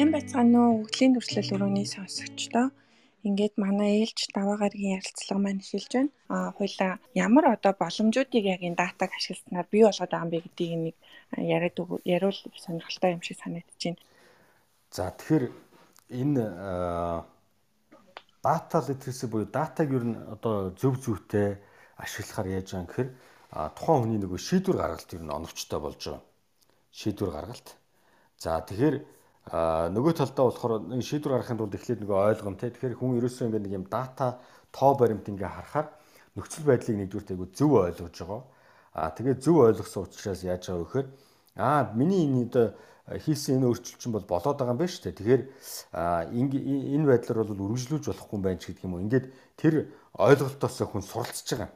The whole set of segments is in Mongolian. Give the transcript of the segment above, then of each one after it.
сайн байцгаана уу өвглийн төрслөл өрөөний сонсогчдоо. Ингээд манай ээлж даваа гарагийн ярилцлага маань эхэлж байна. Аа хоёлаа ямар одоо боломжуудыг яг энэ датаг ашигласнаар бий болгоод байгаа юм бэ гэдгийг нэг яриад яриул сонирхолтой юм шиг санагдаж байна. За тэгэхээр энэ дата literacy буюу датаг ер нь одоо зөв зөвтэй ашиглахаар яаж байгаа юм гэхээр тухайн хүний нөгөө шийдвэр гаргалт ер нь оновчтой болж байгаа. Шийдвэр гаргалт. За тэгэхээр нөгөө талдаа болохоор нэг шийдвэр гаргахын тулд эхлээд нөгөө ойлгом те тэгэхээр хүн ерөөсөө ингээд нэг юм дата тоо баримт ингээ харахаар нөхцөл байдлыг нэгдүгээр айгу зөв ойлгож байгаа. Аа тэгээд зөв ойлгосон учраас яаж байгаа вэ гэхээр аа миний энэ одоо хийсэн энэ өөрчлөлт бол болоод байгаа юм байна шүү дээ. Тэгэхээр энэ байдлаар бол үргэлжлүүлж болохгүй юм байна ч гэдэг юм уу. Ингээд тэр ойлголтоос хүн суралцж байгаа.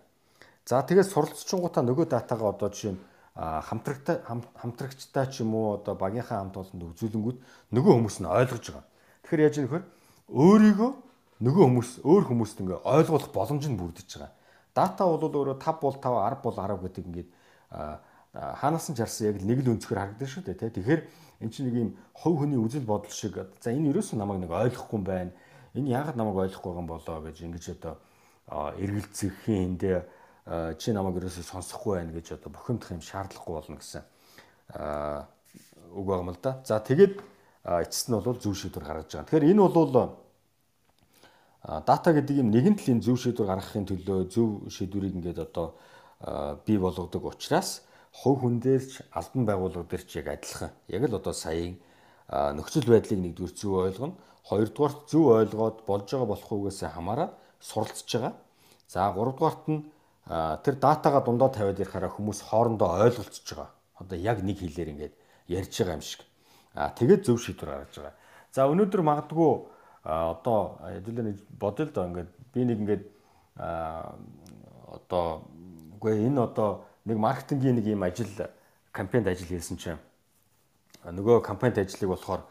За тэгээд суралцчихгуудаа нөгөө датагаа одоо жишээ нь хамтрагтай хамтрагчтай ч юм уу одоо багийнхаа хамт олонд үзүүлэнгүүд нөгөө хүмүүс нь ойлгож байгаа. Тэгэхээр яаж юм нөхөр өөрийгөө нөгөө хүмүүс өөр хүмүүст ингээ ойлгуулах боломж нь бүрдэж байгаа. Дата бол өөрөө 5 бол 5 10 бол 10 гэдэг ингээд хаанаас нь чарсан яг нэг л өнцгөр харагдаж шүү дээ тий. Тэгэхээр эн чинь нэг юм хувь хүний үзэл бодол шиг за энэ ерөөсөө намайг нэг ойлгохгүй юм байна. Энэ яагаад намайг ойлгохгүй юм болоо гэж ингэж одоо эргэлзэхийн эндээ чи намайг ерөөсөө сонсохгүй байх гэж одоо бухимдах юм шаардлагагүй болно гэсэн үг байгаа юм л да. За тэгээд эцэст нь бол зөв шийдвэр гаргаж байгаа. Тэгэхээр энэ бол дата гэдэг юм нэгэн талын зөв шийдвэр гаргахын төлөө зөв шийдвэрийг ингээд одоо бий болгодог учраас хувь хүн дээр ч албан байгууллага дээр ч яг адилхан. Яг л одоо саяын нөхцөл байдлыг нэгдүгээр зөв ойлгоно. Хоёрдугаарт зөв ойлгоод болж байгаа болох үгээс хамаарат суралцж байгаа. За гуравдугаарт нь тэр датагаа дундаа тавиад ярихаараа хүмүүс хоорондоо ойлголцож байгаа. Одоо яг нэг хэлээр ингээд ярьж байгаа юм шиг. Аа тэгээд зөв шийдвэр гаргаж байгаа. За өнөөдөр магадгүй одоо хэдүүлээ бодъё л доо ингээд би нэг ингээд одоо үгүй энэ одоо нэг маркетингийн нэг юм ажил кампанид ажил хийсэн чинь нөгөө кампанид ажлыг болохоор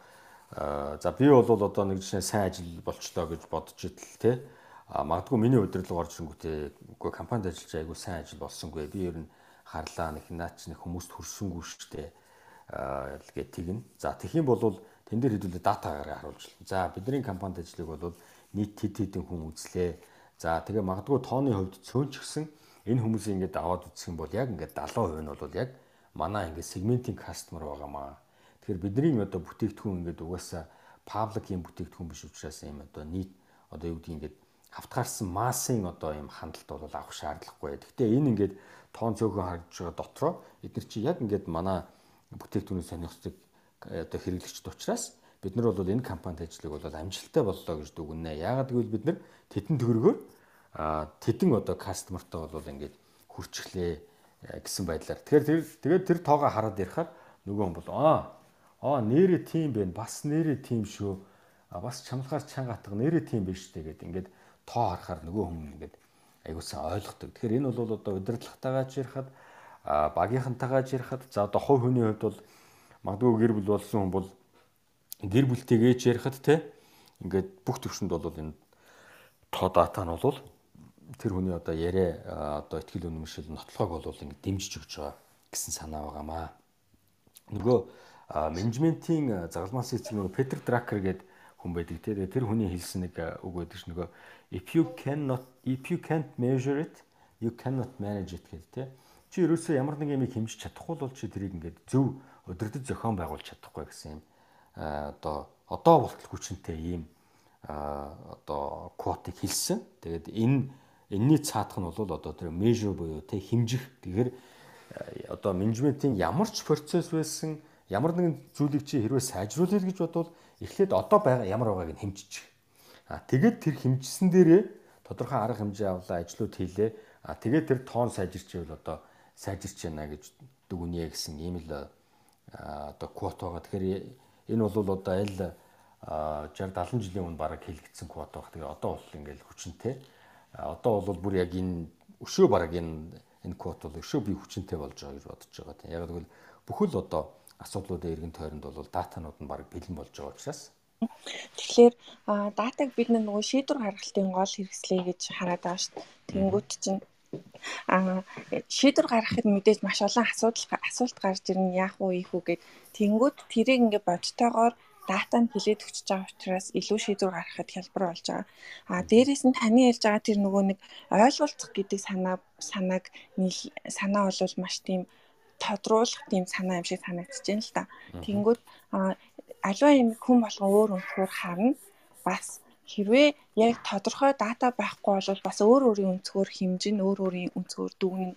за би бол одоо нэг жишээ сайн ажил болчлоо гэж бодож итэл те а магадгүй миний удирдлага орж ирэнгүүтээ үгүй компанид ажиллаж айгүй сайн ажил болсонгүй. Би ер нь харлаа нэг наач нэг хүмүүст дээ а гээ тэгнэ. За тэгэх юм бол тэн дээр хэдүүлээ датагаар харуулж байна за бидний компанид ажлыг бол нийт хэд хэдэн хүн үзлээ. За тэгээ магадгүй тооны хувьд цөөнчгсөн энэ хүмүүсийг ингээд аваад үзэх юм бол яг ингээд 70% нь бол яг манай ингээд сегментинг кастомер байгаамаа тэгэхээр бидний одоо бүтээгдэхүүн ингээд угаасаа паблик юм бүтээгдэхүүн биш учраас юм одоо нийт одоо юу гэдгийг ингээд хавтгаарсан массын одоо юм хандлт бол авах шаардлагагүй. Гэхдээ энэ ингээд тоон цөөхөн харагдж байгаа дотроо эдгээр чи яг ингээд манай бүтээгдэхүүний сонирхдаг одоо хэрэглэгчд учраас бид нар бол энэ компанид ажлыг бол амжилттай боллоо гэж дүгнэ. Яагаад гэвэл бид нар тетэн төгрөгөөр тедэн одоо кастомертай бол ингээд хүрчглээ гэсэн байдлаар. Тэгэхээр тэр тэгээд тэр тоогоо хараад ярихаар нөгөө хүн бол аа аа нэрээ тийм байна. Бас нэрээ тийм шүү. Бас чамлахаар чанга атга нэрээ тийм биш үү гэдэг ингээд тоо харахаар нөгөө хүн ингээд аягуулсан ойлгодог. Тэгэхээр энэ бол одоо удирдлагатайгаа жирхад багийнхантайгаа жирхад за одоо хувь хүний хувьд бол магадгүй гэр бүл болсон хүн бол гэр бүлтэйгээ жирхад те ингээд бүх төвшөнд бол энэ тоо дата нь бол тэр хүний одоо яриа одоо ихтгэл үнэмшил нотлохог бол ингээд дэмжиж өгч байгаа гэсэн санаа байгаамаа. Нөгөө менежментийн загалмаас эцэг нөгөө Петр Дракер гэдэг хүн байдаг те тэр хүний хэлсэн нэг үг байдаг ш нөгөө if you cannot if you can't measure it you cannot manage it гэдэг тийм чи ерөөсөө ямар нэг юмыг хэмжиж чадахгүй бол чи тэрийг ингээд зөв өдөрдөж зохион байгуулж чадахгүй гэсэн юм одоо одоо болтол хүчнтэй ийм одоо квотыг хэлсэн. Тэгээд энэ энэний цаатах нь бол одоо тэр measure буюу тэ хэмжих. Тэгэхээр одоо менежментийн ямар ч процесс байсан ямар нэгэн зүйлийг чи хэрвээ сайжруулъя гэж бодвол эхлээд одоо байгаа ямар байгааг нь хэмжиж А тэгээд тэр хэмжсэн дээрээ тодорхой арга хэмжээ авлаа, ажлууд хийлээ. А тэгээд тэр тоон сайжирчвэл одоо сайжирч байна гэж дүгнэе гэсэн ийм л одоо квот байгаа. Тэгэхээр энэ бол одоо аль 60 70 жилийн өмнө бараг хэлэгдсэн квот байгаа. Тэгээ одоо бол ингээл хүчнтэй. Одоо бол бүр яг энэ өшөө бараг энэ энэ квот бол өшөө бий хүчнтэй болж байгаа гэж бодож байгаа. Яг л бүхэл одоо асуудлуудын эргэн тойронд бол датанууд нь бараг бэлэн болж байгаа учраас Тэгэхээр датаг бид нөгөө шийдвэр гаргалтын гол хэрэгслээ гэж хараад байгаа шүү дээ. Тэнгүүт чинь а шийдвэр гаргахад мэдээж маш олон асуудал асуулт гарч ирнэ яах вэ ийх үү гэд тэнгүүд тэрийг ингээ бодтойгоор дата нь хилээд өчөж байгаа учраас илүү шийдвэр гаргахад хялбар болж байгаа. А дээрээс нь таны ярьж байгаа тэр нөгөө нэг ойлголцох гэдэг санаа санааг санаа бол маш тийм тодруулах тийм санаа юм шиг санагдаж байна л та. Тэнгүүд аливаа юм хүн болгон өөр өнцгөр харна. Бас хэрвээ яг тодорхой дата байхгүй бол бас өөр өөрийн өнцгөр хэмжин өөр өөрийн өнцгөр дүгнэн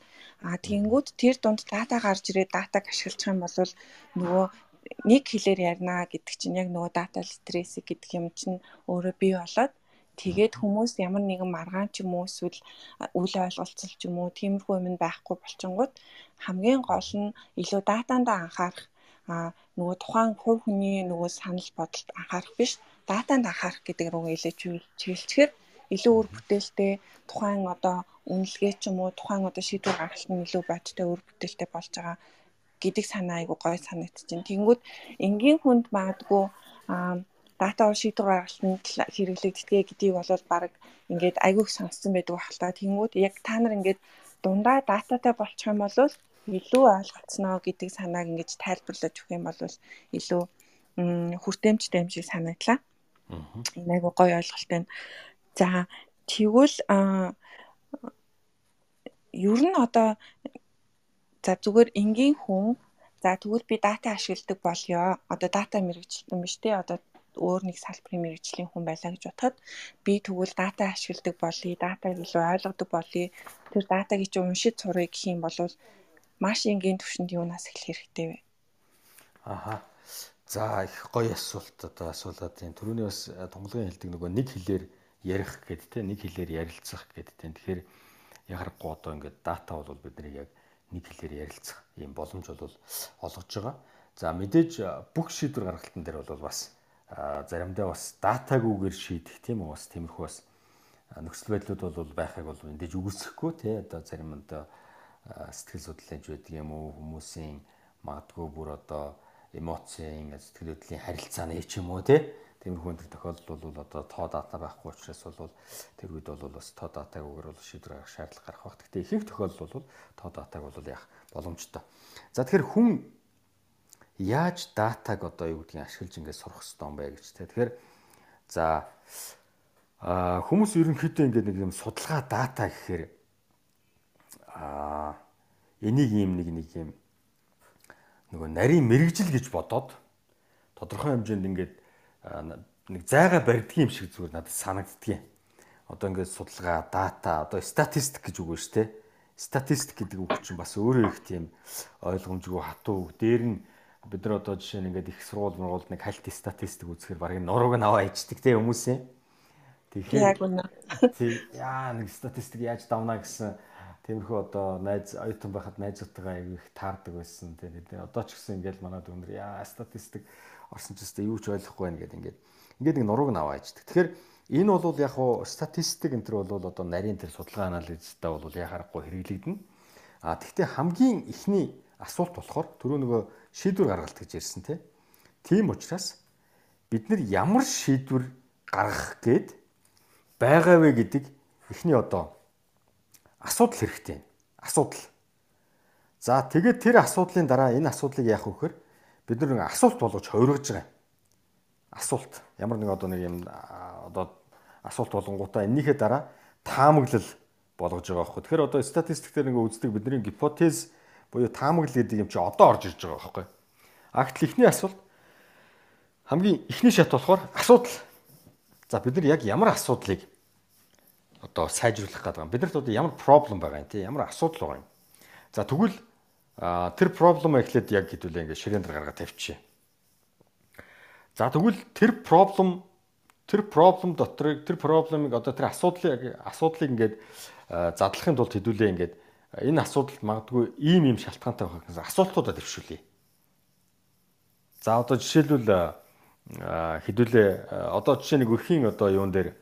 а тэгэнгүүт тэр дунд дата гарч ирээд датаг ашиглах юм бол нөгөө нэг хэлээр ярина гэдэг чинь яг нөгөө дата литереси гэдэг юм чинь өөрөө бий болоод тэгээд хүмүүс ямар нэгэн маргаан ч юм уу эсвэл үл ойлголцол ч юм уу тиймэрхүү юм байхгүй болчингууд хамгийн гол нь илүү датанд анхаарах а нөгөө тухайн хувь хүний нөгөө санал бодолд анхаарах биш датанд анхаарах гэдэг рүү илүү чиглэлчээр илүү үр бүтээлтэй тухайн одоо үнэлгээ ч юм уу тухайн одоо шийдвэр гаргалт нь илүү бодтой үр бүтээлтэй болж байгаа гэдэг санаа айгу гой санагдчихэв. Тэнгүүд энгийн хүнд магадгүй дата шийдвэр гаргалтанд хэрэглэгддэг гэдгийг бол баг ингээд айгүйх сонссон байдаг бахал та. Тэнгүүд яг та нар ингээд дундаа дататай болчих юм бол илүү ойлгоцсноо гэдэг санааг ингэж тайлбарлаж өгөх юм бол илүү хүртээмжтэй юм шиг санагдлаа. Энэ айгу гоё ойлголттой. За тэгвэл ер нь одоо За зүгээр энгийн хүн за тэгвэл би дата ашигладаг болёо. Одоо дата мэрэгчлэн биш те одоо өөр нэг салбарын мэрэгжлийн хүн байлаа гэж бодоход би тэгвэл дата ашигладаг болъё, датаг илүү ойлгодог болъё. Тэр датаг чи уншиж сурыг гэх юм бол маш энгийн төвшөнд юунаас эхлэх хэрэгтэй вэ? Аха. За их гоё асуулт одоо асуулаад тийм түрүүний бас тунгалгийн хэлдэг нөгөө нэг хэлээр ярих гэдэг те нэг хэлээр ярилцах гэдэг те. Тэгэхээр яхахгүй одоо ингээд дата бол бидний яг нэг хэлээр ярилцах ийм боломж бол олгож байгаа. За мэдээж бүх шийдвэр гаргалтын дээр бол бас заримдаа бас датагүйгээр шийдэх тийм үү бас тиймэрхүү бас нөхцөл байдлууд бол байхыг бол мэдээж үгүйсэхгүй тий одоо зарим одоо сэтгэл судлаач байдаг юм уу хүмүүсийн магадгүй бүр одоо эмоцийн сэтгэл хөдлөлийн харилцааны ч юм уу тий Тиймэрхүү энэ тохиолдол бол одоо тоо дата байхгүй учраас бол тэр үед бол бас тоо датагүйгээр бол шийдвэр гаргах шаардлага гарах бах. Гэхдээ ихэнх тохиолдол бол тоо датаг бол яах боломжтой. За тэгэхээр хүн яаж датаг одоо юу гэдгийг ашиглаж ингээд сурах хэрэгтэй юм бэ гэж тэ. Тэгэхээр за хүмүүс ерөнхийдөө ингээд нэг юм судалгаа дата гэхээр а энийг ийм нэг нэг юм нөгөө нарийн мэрэгжил гэж бодоод тодорхой хэмжээнд ингээд нэг зайгаа барьдгийн юм шиг зүгээр надад санагддгийн. Одоо ингээд судалгаа, дата, одоо статистик гэж үг шүү дээ. Статистик гэдэг үг чинь бас өөрөө их тийм ойлгомжгүй хатуу. Дээр нь бид нар одоо жишээ нь ингээд их сургууль мургуулд нэг хальт статистик үзэхээр барыг нурууг нь аваа ичдэг те хүмүүсийн. Тэгэхээр яг үнэ. Тий яа нэг статистик яаж давна гэсэн Тиймэрхүү одоо найз оюутан байхад найзуудтайгаа их таардаг байсан. Тэгээд одоо ч гэсэн ингээд манад өндөр яа статистик орсон ч гэсэн юу ч ойлгохгүй байна гэдэг ингээд ингээд нэг нурууг нь аваа ичдэг. Тэгэхээр энэ бол яг хуу статистик энэ төр бол одоо нарийн тэр судалгаа анализтай бол яг харахгүй хэрэглэгдэнэ. А тэгвэл хамгийн ихний асуулт болохоор түрүү нөгөө шийдвэр гаргалт гэж ярьсан тийм. Тийм учраас бид нар ямар шийдвэр гаргах гээд байгаа вэ гэдэг эхний одоо асуудал хэрэгтэй. Асуудал. За тэгээд тэр асуудлын дараа энэ асуудлыг яах вэ гэхээр бид нэг асуулт болгож хувиргаж байгаа. Асуулт. Ямар нэг одоо нэг юм одоо асуулт болгонгуудаа эннийхээ дараа таамаглал болгож байгаа байхгүй. Тэгэхээр одоо статистик дээр ингээ үздэг бидний гипотез буюу таамаглал гэдэг юм чи одоо орж ирж байгаа байхгүй. Агтл ихний асуулт хамгийн ихний шат болохоор асуудал. За бид нар яг ямар асуудлыг одоо сайжруулах гэдэг юм. Биднэрт одоо ямар проблем байгаа юм тий ямар асуудал байгаа юм. За тэгвэл тэр проблем эхлээд яг хэдүүлээ ингээд ширээн дээр гаргаад тавьчихъя. За тэгвэл тэр проблем тэр проблем дотор тэр проблемыг одоо тэр асуудлыг асуудлыг ингээд задлахын тулд хэдүүлээ ингээд энэ асуудалд магадгүй ийм ийм шалтгаантай байх гэсэн асуултуудаа төвшүүлье. За одоо жишээлбэл хэдүүлээ одоо жишээ нэг өрхийн одоо юун дээр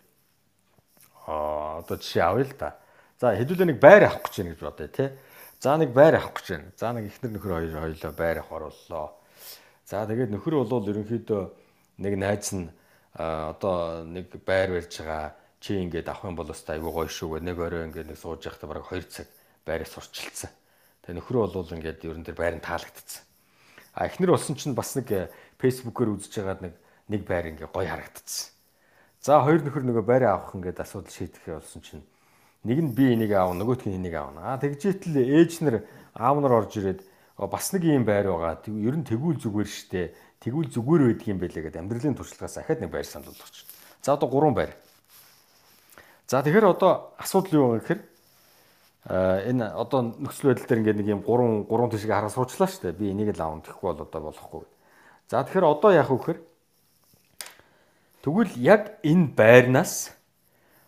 одоо жишээ авъя л да. За хэдүүлээ нэг байр авах гэж байна гэж бодъё тий. За нэг байр авах гэж байна. За нэг ихнэр нөхөр хоёр хоёлоо байр авах орууллаа. За тэгээд нөхөр бол ерөнхийдөө нэг найз нь одоо нэг байр барьж байгаа чи ингээд авах юм бол өстой айгуу гоё шүү гэ нэг орой ингээд нэг сууж явахдаа бараг 2 цаг байраа сурчилсан. Тэгээ нөхөр бол ингээд ерөн тэр байранд таалагдсан. А эхнэр болсон чинь бас нэг фэйсбүүкээр үзэж байгаад нэг нэг байр ингээ гоё харагдчихсан. За хоёр нөхөр нөгөө байраа авах ингээд асуудал шийдэх болсон чинь нэг нь би энийг аав нөгөөх нь энийг аавна. Аа тэгжээтэл ээж нар аав нар орж ирээд бас нэг юм байр байгаа. Ер нь тэгүүл зүгээр штэ. Тэгүүл зүгээр байдаг юм байлээ гэдэг амьдралын туршлагаас ахаад нэг байр санал болгоч. За одоо гурван байр. За тэгэхээр одоо асуудал юу вэ гэхээр энэ одоо нөхцөл байдал дээр ингээд нэг юм гурван гурван тишийг хараа суучлаа штэ. Би энийг л аавна гэхгүй бол одоо болохгүй. За тэгэхээр одоо яах вэ гэхээр Тэгвэл яг энэ байрнаас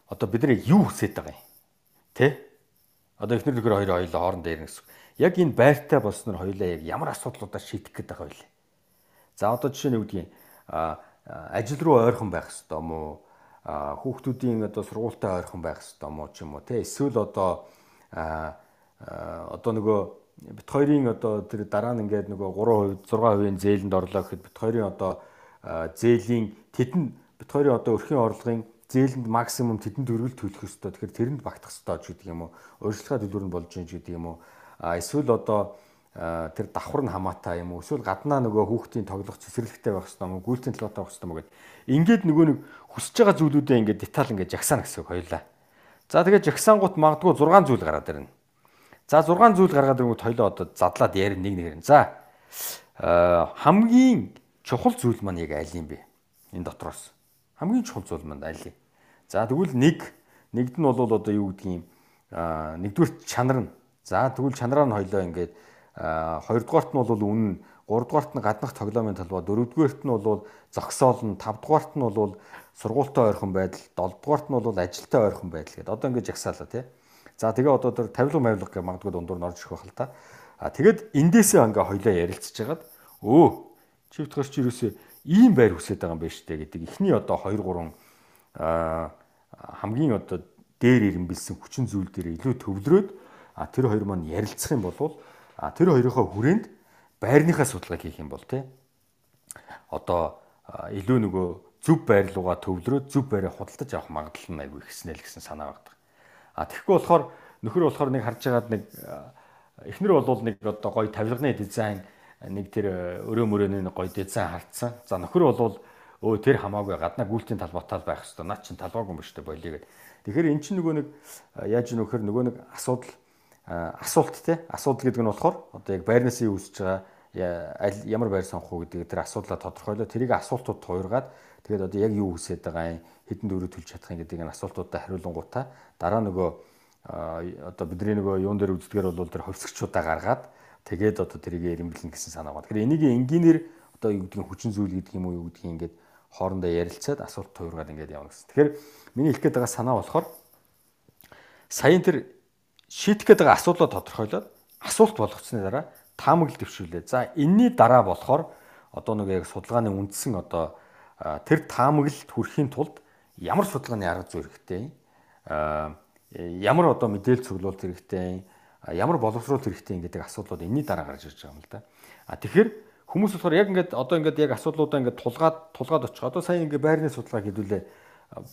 одоо бид нар юу хүсэж байгаа юм? Тэ? Одоо эхнэр нөхөр хоёр хоёулаа хоорондоо ярина гэсэн. Яг энэ байртай болсноор хоёулаа яг ямар асуудлуудаа шийдэх гээд байгаа вэ? За одоо жишээ нь үгдгийн ажил руу ойрхон байх хэрэгтэй мó хүүхдүүдийн одоо сургуультай ойрхон байх хэрэгтэй мó ч юм уу те эсвэл одоо одоо нөгөө бит хоёрын одоо тэр дараа нь ингээд нөгөө 3% 6% зээлэнд орлоо гэхэд бит хоёрын одоо зээлийн тэдэн бит хоёрын одоо өрхийн орлогын зээлэнд максимум тэдэнд өргөл төлөх ёстой. Тэгэхээр тэрэнд багтах ёстой ч гэдэг юм уу. Өөрчлөлтөө төлбөр нь болж гин гэдэг юм уу. А эсвэл одоо тэр давхар нь хамаатай юм уу. Эсвэл гаднаа нөгөө хүүхдийн тоглох цэцэрлэгтэй байх ёстой юм уу. Гүйлтийн талаатай байх ёстой юм уу гэд. Ингээд нөгөө нэг хүсэж байгаа зүйлүүдээ ингээд деталь ингээд жагсаана гэсэн үг хоёлаа. За тэгээд жагсаангууд магадгүй 6 зүйл гараад ирнэ. За 6 зүйл гаргаад ирэнгүүт хоёлоо одоо задлаад ярина нэг нэгэр. За хамгийн чухал зүйл маань яг аль юм бэ? Энэ дотроос хамгийн чухал зүйл манд аль. За тэгвэл нэг нэгд нь бол одоо юу гэдгийг нэгдүгээр чанар нь. За тэгвэл чанараа нь хоёлоо ингээд хоёрдугаарт нь бол үнэн, гуравдугаарт нь гаднах тоглоомын талбай, дөрөвдүгээрт нь бол зогсоол нь, тавдугаарт нь бол сургуультай ойрхон байдал, долдугаарт нь бол ажилтай ойрхон байдал гэдэг. Одоо ингээд жагсаалаа тий. За тэгээ одоо тэр тавилга мавилга гэх магадгүй дундуур нь орж ирэх байх л та. А тэгэд эндээсээ ингээ хоёлоо ярилцж хагаад өө чивтгэр чи юусе ийм байр хүсэж байгаа юм байна штэ гэдэг эхний одоо 2 3 хамгийн одоо дээр ирэмбэлсэн хүчин зүйл дээр илүү төвлөрөөд тэр хоёр маань ярилцах юм бол тэр хоёрынхоо хүрээнд байрныхаа судалгааг хийх юм бол тий одоо илүү нөгөө зөв байр руугаа төвлөрөөд зөв байраа худалдаж авах магадлал нь айгүй ихснэ л гэсэн санаа багдаг. А тэгэхгүй болохоор нөхөр болохоор нэг харж байгаад нэг эхнэр бол нэг одоо гоё тавилганы дизайн нэг тэр өрөө мөрөөний гоё дизайн хартсан. За нөхөр бол өө тэр хамаагүй гаднаа гүйлтийн талбайтал байх хэвээр. Наад чин талбайгүй юм шүү дээ болиё гэд. Тэгэхээр эн чинь нөгөө нэг яаж нөхөр нөгөө нэг асуудал асуулт те асуудал гэдэг нь болохоор одоо яг байрнаас юу үсэж байгаа аль ямар байр сонгох уу гэдэг тэр асуудлаа тодорхойлоо тэрийг асуултууд хуургаад тэгээд одоо яг юу хүсэж байгаа юм хэдэн дөрөв төлж чадах юм гэдэг энэ асуултуудаа хариулангуудаа дараа нөгөө одоо бидний нөгөө юун дээр үздгээр бол тэр хөвсгчудаа гаргаад тэгээд одоо тэрийг эренбэлнэ гэсэн санаа байна. Тэгэхээр энийг энгийнээр одоо юу гэдгийг хүчин зүйл гэдэг юм уу юу гэдгийг ингээд хоорондоо ярилцаад асуулт туургаад ингээд явна гэсэн. Тэгэхээр миний хэлэх гээд байгаа санаа болохоор саяын тэр шийдэх гээд байгаа асуудлаа тодорхойлоод асуулт болгоцсны дараа таамаглал төвшүүлээ. За энэний дараа болохоор одоо нэг яг судалгааны үндсэн одоо тэр таамаглалд хүрэхийн тулд ямар судалгааны арга зүй хэрэгтэй ямар одоо мэдээлэл цуглуулт хэрэгтэй ямар боловсруулалт хэрэгтэй гэдэг асуудлууд энэний дараа гарч ирж байгаа юм л да. А тэгэхээр хүмүүс болохоор яг ингээд одоо ингээд яг асуудлуудаа ингээд тулгаад тулгаад очих. Одоо сайн ингээд байрны судалгаа хийдүүлээ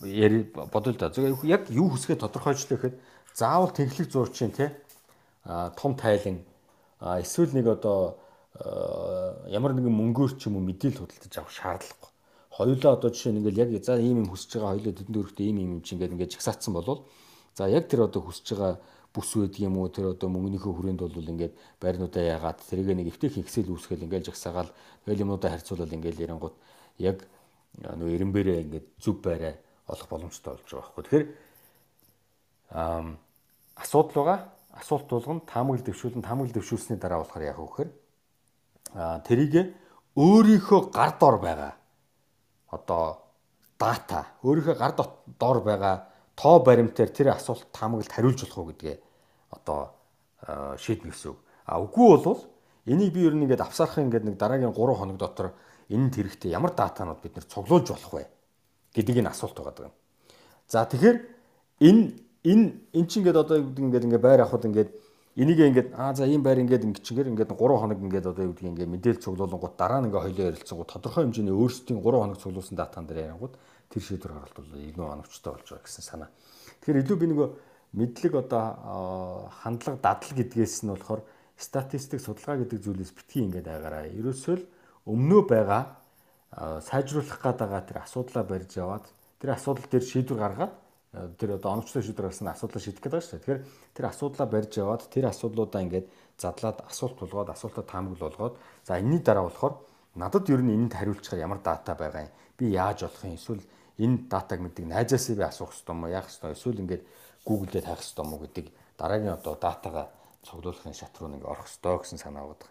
яри бодол да. Яг юу хүсгээ тодорхойлчлаа гэхэд заавал тэнхлэг зурчин тий а том тайлан эсвэл нэг одоо ямар нэгэн мөнгөөр ч юм уу мэдээлэл худалдаж авах шаардлагагүй. Хоёулаа одоо жишээ нь ингээл яг за ийм юм хүсэж байгаа хоёулаа тэдэнд өрхтөө ийм юм чинь ингээд ингээд жагсаацсан болвол за яг тэр одоо хүсэж байгаа бүс байдаг юм уу тэр одоо мөнгөнийхөө хүрээнд бол ингээд байрнуудаа яагаад тэрийг нэг эвтэх ихсэл үүсгэл ингээд жагсаагаал тэгэл юмудаа харьцуулал ингээд ярангууд яг нөө эренбэрээ ингээд зүв байраа олох боломжтой болж байгаа байхгүй. Тэгэхээр асуудал байгаа. Асуулт болгоно таамаглал дэвшүүлэн таамаглал дэвшүүлсний дараа болохоор яг хөөхөр тэрийг өөрийнхөө гар дор байгаа одоо дата өөрийнхөө гар дор байгаа тоо баримтаар тэр асуулт таамаглалд хариулж болох уу гэдгээ одоо шийднэ гэсэн үг. А үгүй бол энийг би ер нь ингээд авсаарах ингээд нэг дараагийн 3 хоног дотор энэ хэрэгтэй ямар датанууд бид нэр цуглуулж болох вэ гэдэг энэ асуулт байгаа юм. За тэгэхээр энэ энэ эн чинь ингээд одоо ингээд ингээд байр авахд ингээд энийг ингээд аа за ийм байр ингээд ингэчгээр ингээд 3 хоног ингээд одоо юу гэдгийг ингээд мэдээл цуглуулангууд дараа нь ингээд хоёлоо ярилцсангууд тодорхой хэмжээний өөрсдийн 3 хоног цуглуулсан датан дээр ярангууд тэр шийдвэр гаргалт бол илүү оновчтой болж байгаа гэсэн санаа. Тэгэхээр илүү би нөгөө мэдлэг одоо хандлага дадлал гэдгээс нь болохоор статистик судалгаа гэдэг зүйлээс битгий ингээд байгаараа. Ерөөсөө л өмнөө байгаа сайжруулах гэдэг тэр асуудлаа барьж яваад тэр асуудал дээр шийдвэр гаргаад тэр одоо оновчтой шийдвэр гаргасан асуудлаа шийдэх гэдэг шүү дээ. Тэгэхээр тэр асуудлаа барьж яваад тэр асуудлуудаа ингээд задлаад асуулт тулгаад асуултад таамаглал болгоод за энэний дараа болохоор надад ер нь энэнд хариулчихаар ямар дата байгаа юм би яаж болох юм эсвэл энэ датаг мэддэг найзаасаа би асуух хэрэгтэй юм уу яах хэрэгтэй эсвэл ингээд Google дээр хайх хэрэгтэй юм уу гэдэг дараагийн одоо датагаа цуглуулахын шат руу ингээ орох хэрэгтэй гэсэн санаа байгаа.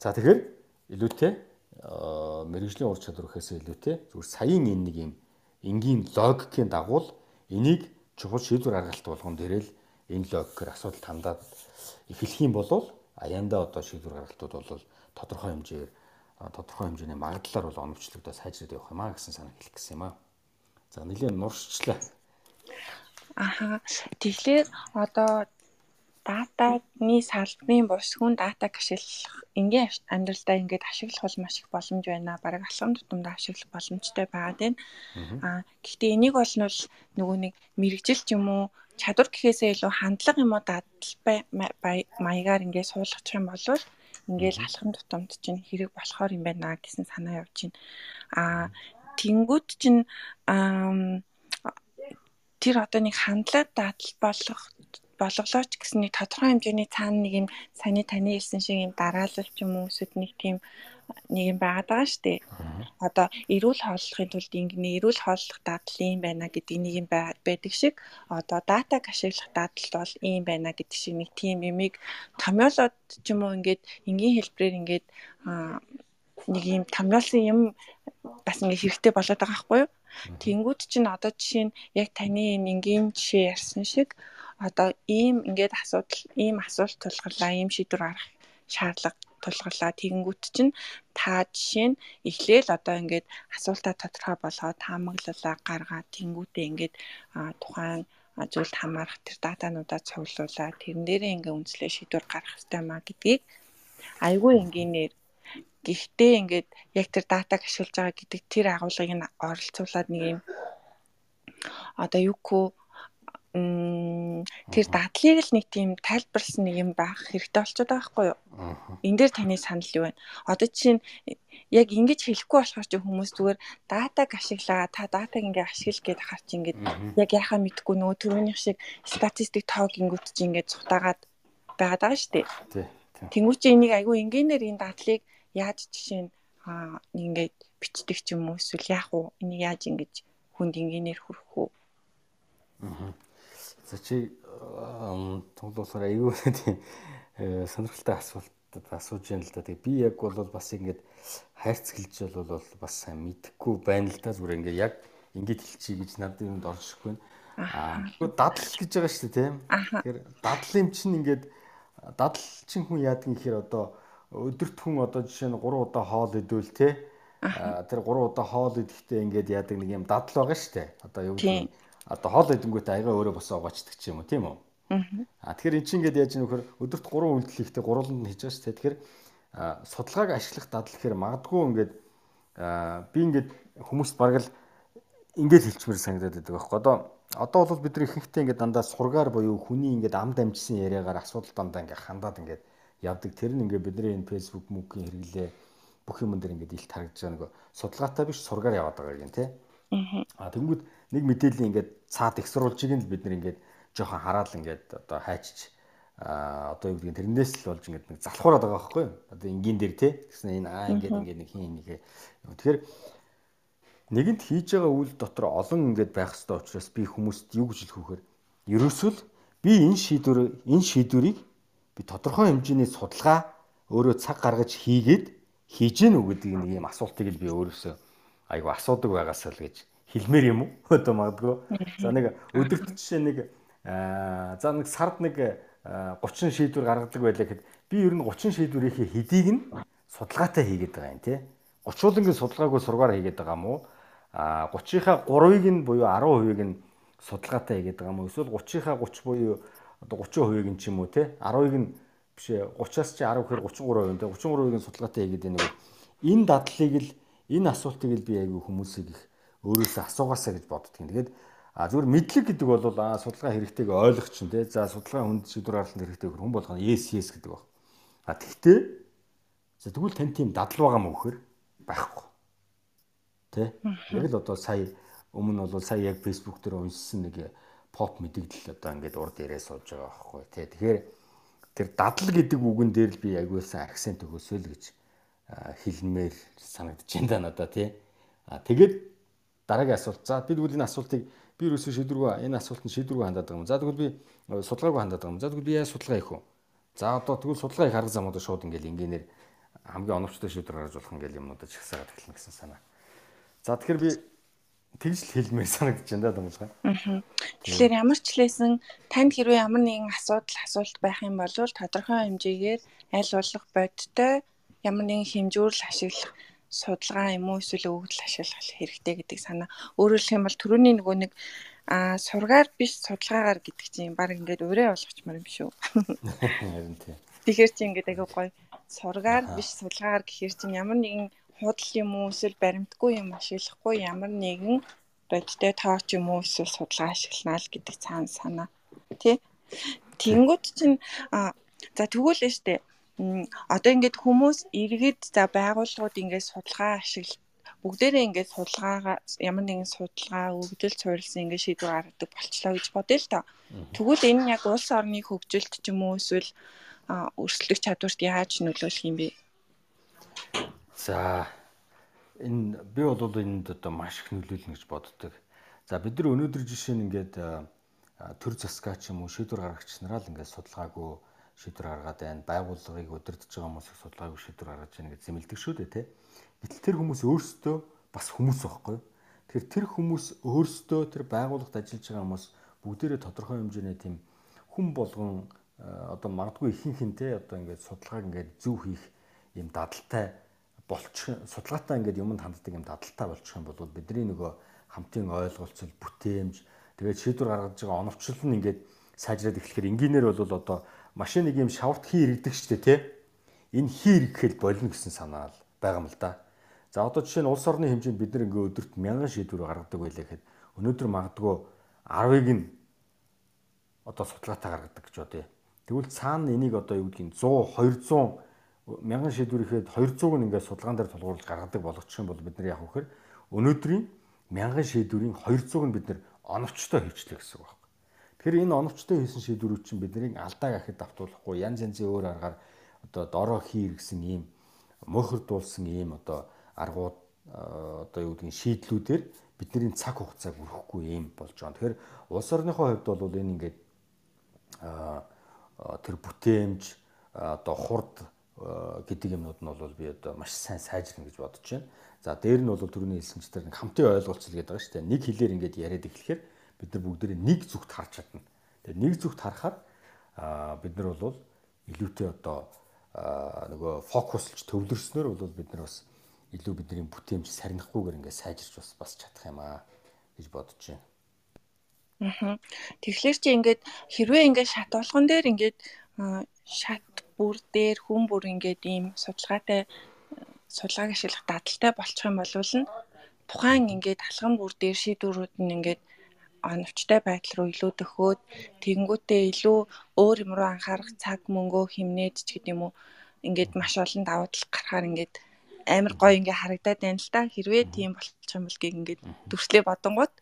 За тэгэхээр илүүтэй мэрэгжлийн ур чадвар гэхээс илүүтэй зүгээр саяын энэ нэг юм энгийн логикийн дагуу энийг чухал шийдвэр гаргалт болгон дээрэл энэ логикээр асуудал хандаад эхлэх юм бол аяндаа одоо шийдвэр гаргалтууд бол тодорхой хэмжээр тодорхой хэмжээний магадлалаар бол оновчлогдоод сайжраад явах юм а гэсэн санаа хэлэх гэсэн юм а. За нэлийн нуршчлаа. Аха. Тэгэхээр одоо датаны салбарын бус хүн датаг ашиглах энгийн амьдралдаа ингээд ашиглах бол маш их боломж байна. Бараг алхам тутамд ашиглах боломжтой байгаа тийм. Аа гэхдээ энийг бол нөгөө нэг мэрэгжил ч юм уу чадвар гэхээсээ илүү хандлага юм уу дадал маягаар ингээд суулгачих юм бол ингээл алхам тутамд чинь хэрэг болохоор юм байна гэсэн санаа явж байна. Аа тэнгууд чинь тэр одоо нэг хандлага дадал болох болголооч гэсэн нэг тодорхой хэмжээний цаана нэг юм саний таны хэлсэн шиг юм дараалал ч юм уу эсвэл нэг тийм нэг юм байгаад байгаа шүү дээ. Одоо эрүүл хооллохын тулд ингэнэ эрүүл хооллох дадал юм байна гэдэг нэг юм байдаг шиг одоо дата ашиглах дадал бол ийм байна гэдэг шиг нэг тийм юмыг томьёолоод ч юм уу ингээд энгийн хэлбэрээр ингээд нэг юм томьёолсон юм бас ингээ хэрэгтэй болоод байгаа байхгүй юу? Тэнгүүд чинь одоо жишээ нь яг таны энгийн жишээ ярьсан шиг одоо ийм ингээд асуудал ийм асуулт тулгарлаа ийм шийдвэр гаргах шаардлага тулгарлаа тэгэнгүүт чинь та жишээ нь эхлээл одоо ингээд асуултаа тодорхой болгоод таамаглалаа гаргаад тэнгүүтээ ингээд тухайн зүйлд хамаарах тэр датануудаа цуглуулаа. Тэрэн дээрээ ингээ үнслээ шийдвэр гаргах хэрэгтэй маа гэдгийг. Айгүй энгийнээр гэхдээ ингээд яг тэр датаг ашиглаж байгаа гэдэг тэр агуулгыг нь оролцуулаад нэг юм одоо юугүй тэр дадлыг л нэг тийм тайлбарлсан нэг юм байх хэрэгтэй болчиход байгаа байхгүй юу? Энд дээр таны санал юу байна? Одоо чинь яг ингэж хэлэхгүй болохоор чи хүмүүс зүгээр датаг ашиглаа та датаг ингээ ашигла гэд харч ингээд яг яхаа мэдхгүй нөгөө түрүүнийх шиг статистик тоог ингүүт чи ингээд цухтаагаад байгаад байгаа шүү дээ. Тий. Тэнгүүч энийг айгүй энгийнээр энэ дадлыг яаж жишээ нь ингээд бичдэг ч юм уу эсвэл яах вэ? Энийг яаж ингэж хүнд энгийнээр хүрэх үү? Аа За чи тоглоосоор аюу тийм э, сонирхолтой асуулт асууж яана л да. Тэгээ би яг бол бас ингэж хайрцгэлж бол бас сайн мэдэхгүй байна л да. Зүгээр ингээ яг ингэж хэлчихье гэж надад юмд оршихгүй байна. Аа дадал гэж байгаа шүү дээ тийм. Тэгэхээр дадал юм чинь ингээд дадал чин хүн яадаг юм гэхээр одоо өдөрт хүн одоо жишээ нь 3 удаа хоол идэвэл те тэр 3 удаа хоол идэхдээ ингээд яадаг нэг юм дадал байгаа шүү дээ. Одоо юу гэдэг одоо хоол идэнгүүтээ аяга өөрөө босоо угаачдаг ч юм уу тийм үү. Аа тэгэхээр эн чинь ингээд яаж нөхөр өдөрт 3 үйлдэл хийхдээ гурван нь хийж байгаа шүү дээ. Тэгэхээр судалгааг ашиглах дадал гэхээр магадгүй ингээд би ингээд хүмүүст бараг л ингээд хэлчмээр санагдаад байдаг байхгүй. Одоо одоо бол бид нар ихэнхдээ ингээд дандаа сургаар буюу хүний ингээд ам дамжсан яриагаар асуудал дандаа ингээд хандаад ингээд явдаг. Тэр нь ингээд бидний энэ Facebook мөнгөний хэрэглээ бүх юм дээр ингээд илт харагдаж байгаа нэг судалгаатай биш сургаар яваад байгаа юм тий. Аа тэнгүүд нэг мэдээлэл ингээд цаад эксруулжийг нь бид нар ингээд жоохон хараад ингээд одоо хайчиж а одоо юу гэдгийг тэрнээс л болж ингээд нэг залхуураад байгаа байхгүй юу? Одоо энгийн дээр те гэсэн энэ аа ингээд ингээд нэг хин нэгэ. Тэгэхээр нэгэнт хийж байгаа үйл дотор олон ингээд байх хэрэгтэй учраас би хүмүүст юу гэж хэлэх вөхөр ерөөсөл би энэ шийдвэр энэ шийдвэрийг би тодорхой хэмжээний судалгаа өөрөө цаг гаргаж хийгээд хийж гэнэ үү гэдэг нэг юм асуултыг л би өөрөөсөө айгу асуудаг байгаасаа л гэж хэлмээр юм уу? Одоо магадгүй. За нэг өдөрт жишээ нэг за нэг сард нэг 30 шийдвэр гаргадаг байлаа гэхэд би ер нь 30 шийдвэрийнхээ хэдийг нь судалгаатай хийгээд байгаа юм тий. 30 уулынгийн судалгаагүй сургаар хийгээд байгаа мó 30-ийнхаа 3-ыг нь буюу 10%ийг нь судалгаатай хийгээд байгаа мó эсвэл 30-ийнхаа 30 буюу одоо 30%ийг нь ч юм уу тий 10-ыг нь биш 30-аас чи 10 гэхээр 33% тий 33%ийг нь судалгаатай хийгээд байна. Энэ дадлыг л энэ асуултыг л би айгүй хүмүүсийг их өөрөөсөө асуугаасаа гэж боддөг юм. Тэгээд а зүгээр мэдлэг гэдэг бол а судалгаа хэрэгтэйг ойлгох чинь тий. За судалгаа хүнд шийдвэр гаргалтанд хэрэгтэй хүн болгоно yes yes гэдэг баг. А тэгтээ за тэгвэл тань тийм дадал байгаа мó гэхээр байхгүй. Тэ? Яг л одоо сая өмнө бол сая яг Facebook дээр уншсан нэг поп мэдээлэл одоо ингээд урд ирээ сууж байгаа байхгүй тий. Тэгэхээр тэр дадал гэдэг үгэн дээр л би аягуулсан акцент өгөөсөө л гэж хэлмээр санагдаж байна надад тий. А тэгээд дараагийн асуулт. За би тэгвэл энэ асуултыг би юусэн шийдвэргүй энэ асуултанд шийдвэргүй хандаад байгаа юм. За тэгвэл би судалгаагүй хандаад байгаа юм. За тэгвэл би яаж судалгаа хийх вэ? За одоо тэгвэл судалгаа их арга замуудаа шууд ингээл ингээр хамгийн оновчтой шийдвэр гаргаж болох ингээл юмнуудаа чагсаагаад эхэлнэ гэсэн санаа. За тэгэхээр би тэгж л хэлмээр санагдаж байна да думлага. Аа. Тэгэхээр ямар ч лээсэн танд хэрвээ ямар нэгэн асуудал асуулт байх юм бол тодорхой хэмжээгээр аль болох бодтой ямар нэгэн хэмжүүрэл ашиглах судалгаа юм уу эсвэл өгөгдөл ашиглах хэрэгтэй гэдэг санаа. Өөрөөр хэлэх юм бол түрүүний нөгөө нэг а сургаар биш судалгаагаар гэдэг чинь баг ингээд ураа болгочмаар юм шүү. Харин тийм. Тэгэхээр чи ингээд агай гоё сургаар биш судалгаагаар гэхээр чинь ямар нэгэн худал юм уу эсвэл баримтгүй юм ашиглахгүй ямар нэгэн бодтой тооч юм уу эсвэл судалгаа ашиглана л гэдэг цаана санаа тий Тэнгүүд чинь за тэгвэл штэ одоо ингээд хүмүүс иргэд за байгууллагууд ингээд судалгаа ашигла бүгдээрээ ингээд судалгаагаа ямар нэгэн судалгаа өгдөл суурилсан ингээд шийдвэр гаргадаг болчлоо гэж бодъё л доо. Тэгвэл энэ нь яг улс орны хөгжилт ч юм уу эсвэл өрсөлдөх чадварт яаж нөлөөлөх юм бэ? За энэ би бол энд одоо маш их нөлөөлнө гэж боддог. За бид нар өнөөдөр жишээ нь ингээд төр засгаач юм уу шийдвэр гаргагч нараа л ингээд судалгаагүй шийдвэр гаргаад байна. Байгууллагыг удирдах байгаа хүмүүс их судалгаагүй шийдвэр гаргаж байна гэж зэмлдэг шүү дээ тий. Гэтэл тэр хүмүүс өөрсдөө бас хүмүүс байхгүй. Тэгэхээр тэр хүмүүс өөрсдөө тэр байгууллагт ажиллаж байгаа хүмүүс бүгдээрээ тодорхой хэмжээний тийм хүн болгон одоо магадгүй ихэнх нь те одоо ингээд судалгааг ингээд зөв хийх юм дадалтай болчих судалгаатай ингээд юмд ханддаг юм дадалтай болчих юм бол бидний нөгөө хамтын ойлголцол бүтээмж тэгээд шийдвэр гаргаж байгаа оновчлол нь ингээд сайжраад эхлэхээр энгийнээр бол одоо машиныг юм шаварт хий иргэдэг штэ тий энэ хий ирэхэл болно гэсэн санаа л байгаа юм л да. За одоо жишээ нь улс орны хэмжээнд бид нэг өдөрт 1000 шийдвэр гаргадаг байлаа гэхэд өнөөдөр магадгүй 10-ыг нь одоо судалгаатай гаргадаг гэж бодъё. Тэгвэл цаана энийг одоо юу гэдгийг 100 200 мянган шийдвэр ихэд 200 нь ингээд судалгаан дээр тулгуурлаж гаргадаг болгочих юм бол бид нар яг вөхөр өнөөдрийн мянган шийдвэрийн 200 нь бид нар оновчтой хийчлээ гэсэн үг байна. Тэгэхээр энэ оновчтой хийсэн шийдвэрүүд чинь биднийг алдаа гахад давтуулахгүй янз янзын өөр аргаар одоо дороо хий гэсэн ийм мөхөрдуулсан ийм одоо аргууд одоо юу гэдгийг шийдлүүдээр бидний цаг хугацааг өрөхгүй юм болж байгаа. Тэгэхээр улс орныхоо хувьд бол энэ ингээд тэр бүтээмж одоо хурд гэдэг юмнууд нь бол би одоо маш сайн сайжирна гэж бодож байна. За дээр нь бол түрүүний хэлсэнчээр нэг хамтын ойлголцол гэдэг байгаа шүү дээ. Нэг хэлээр ингээд яриад эхлэхээр бид нар бүгдээрээ нэг зүгт харж чадна. Тэгээ нэг зүгт харахаар бид нар бол илүүтэй одоо нөгөө фокуслж төвлөрснөөр бол бид нар бас илүү бидний бүтээмж сарнихгүйгээр ингээд сайжирч бас бас чадах юм аа гэж бодож байна. Аа. Тэгэхээр чи ингээд хэрвээ ингээд шат болгон дээр ингээд шат бүр дээр хүн бүр ингээд ийм судалгаатай судалгааг ашиглах дадалтай болчих юм бол нь тухайн ингээд алхам бүр дээр шийдвэрүүд нь ингээд оновчтой байдал руу илүү төхөөд тэгэнгүүтээ илүү өөр юм руу анхаарах цаг мөнгөө хэмнээд ч гэдэг юм уу ингээд маш олон давуу тал гарахаар ингээд амар гоё ингээ харагдаад байна л та. Хэрвээ тийм болчих юм бол гэг ингээд дүрслээ бодонгууд.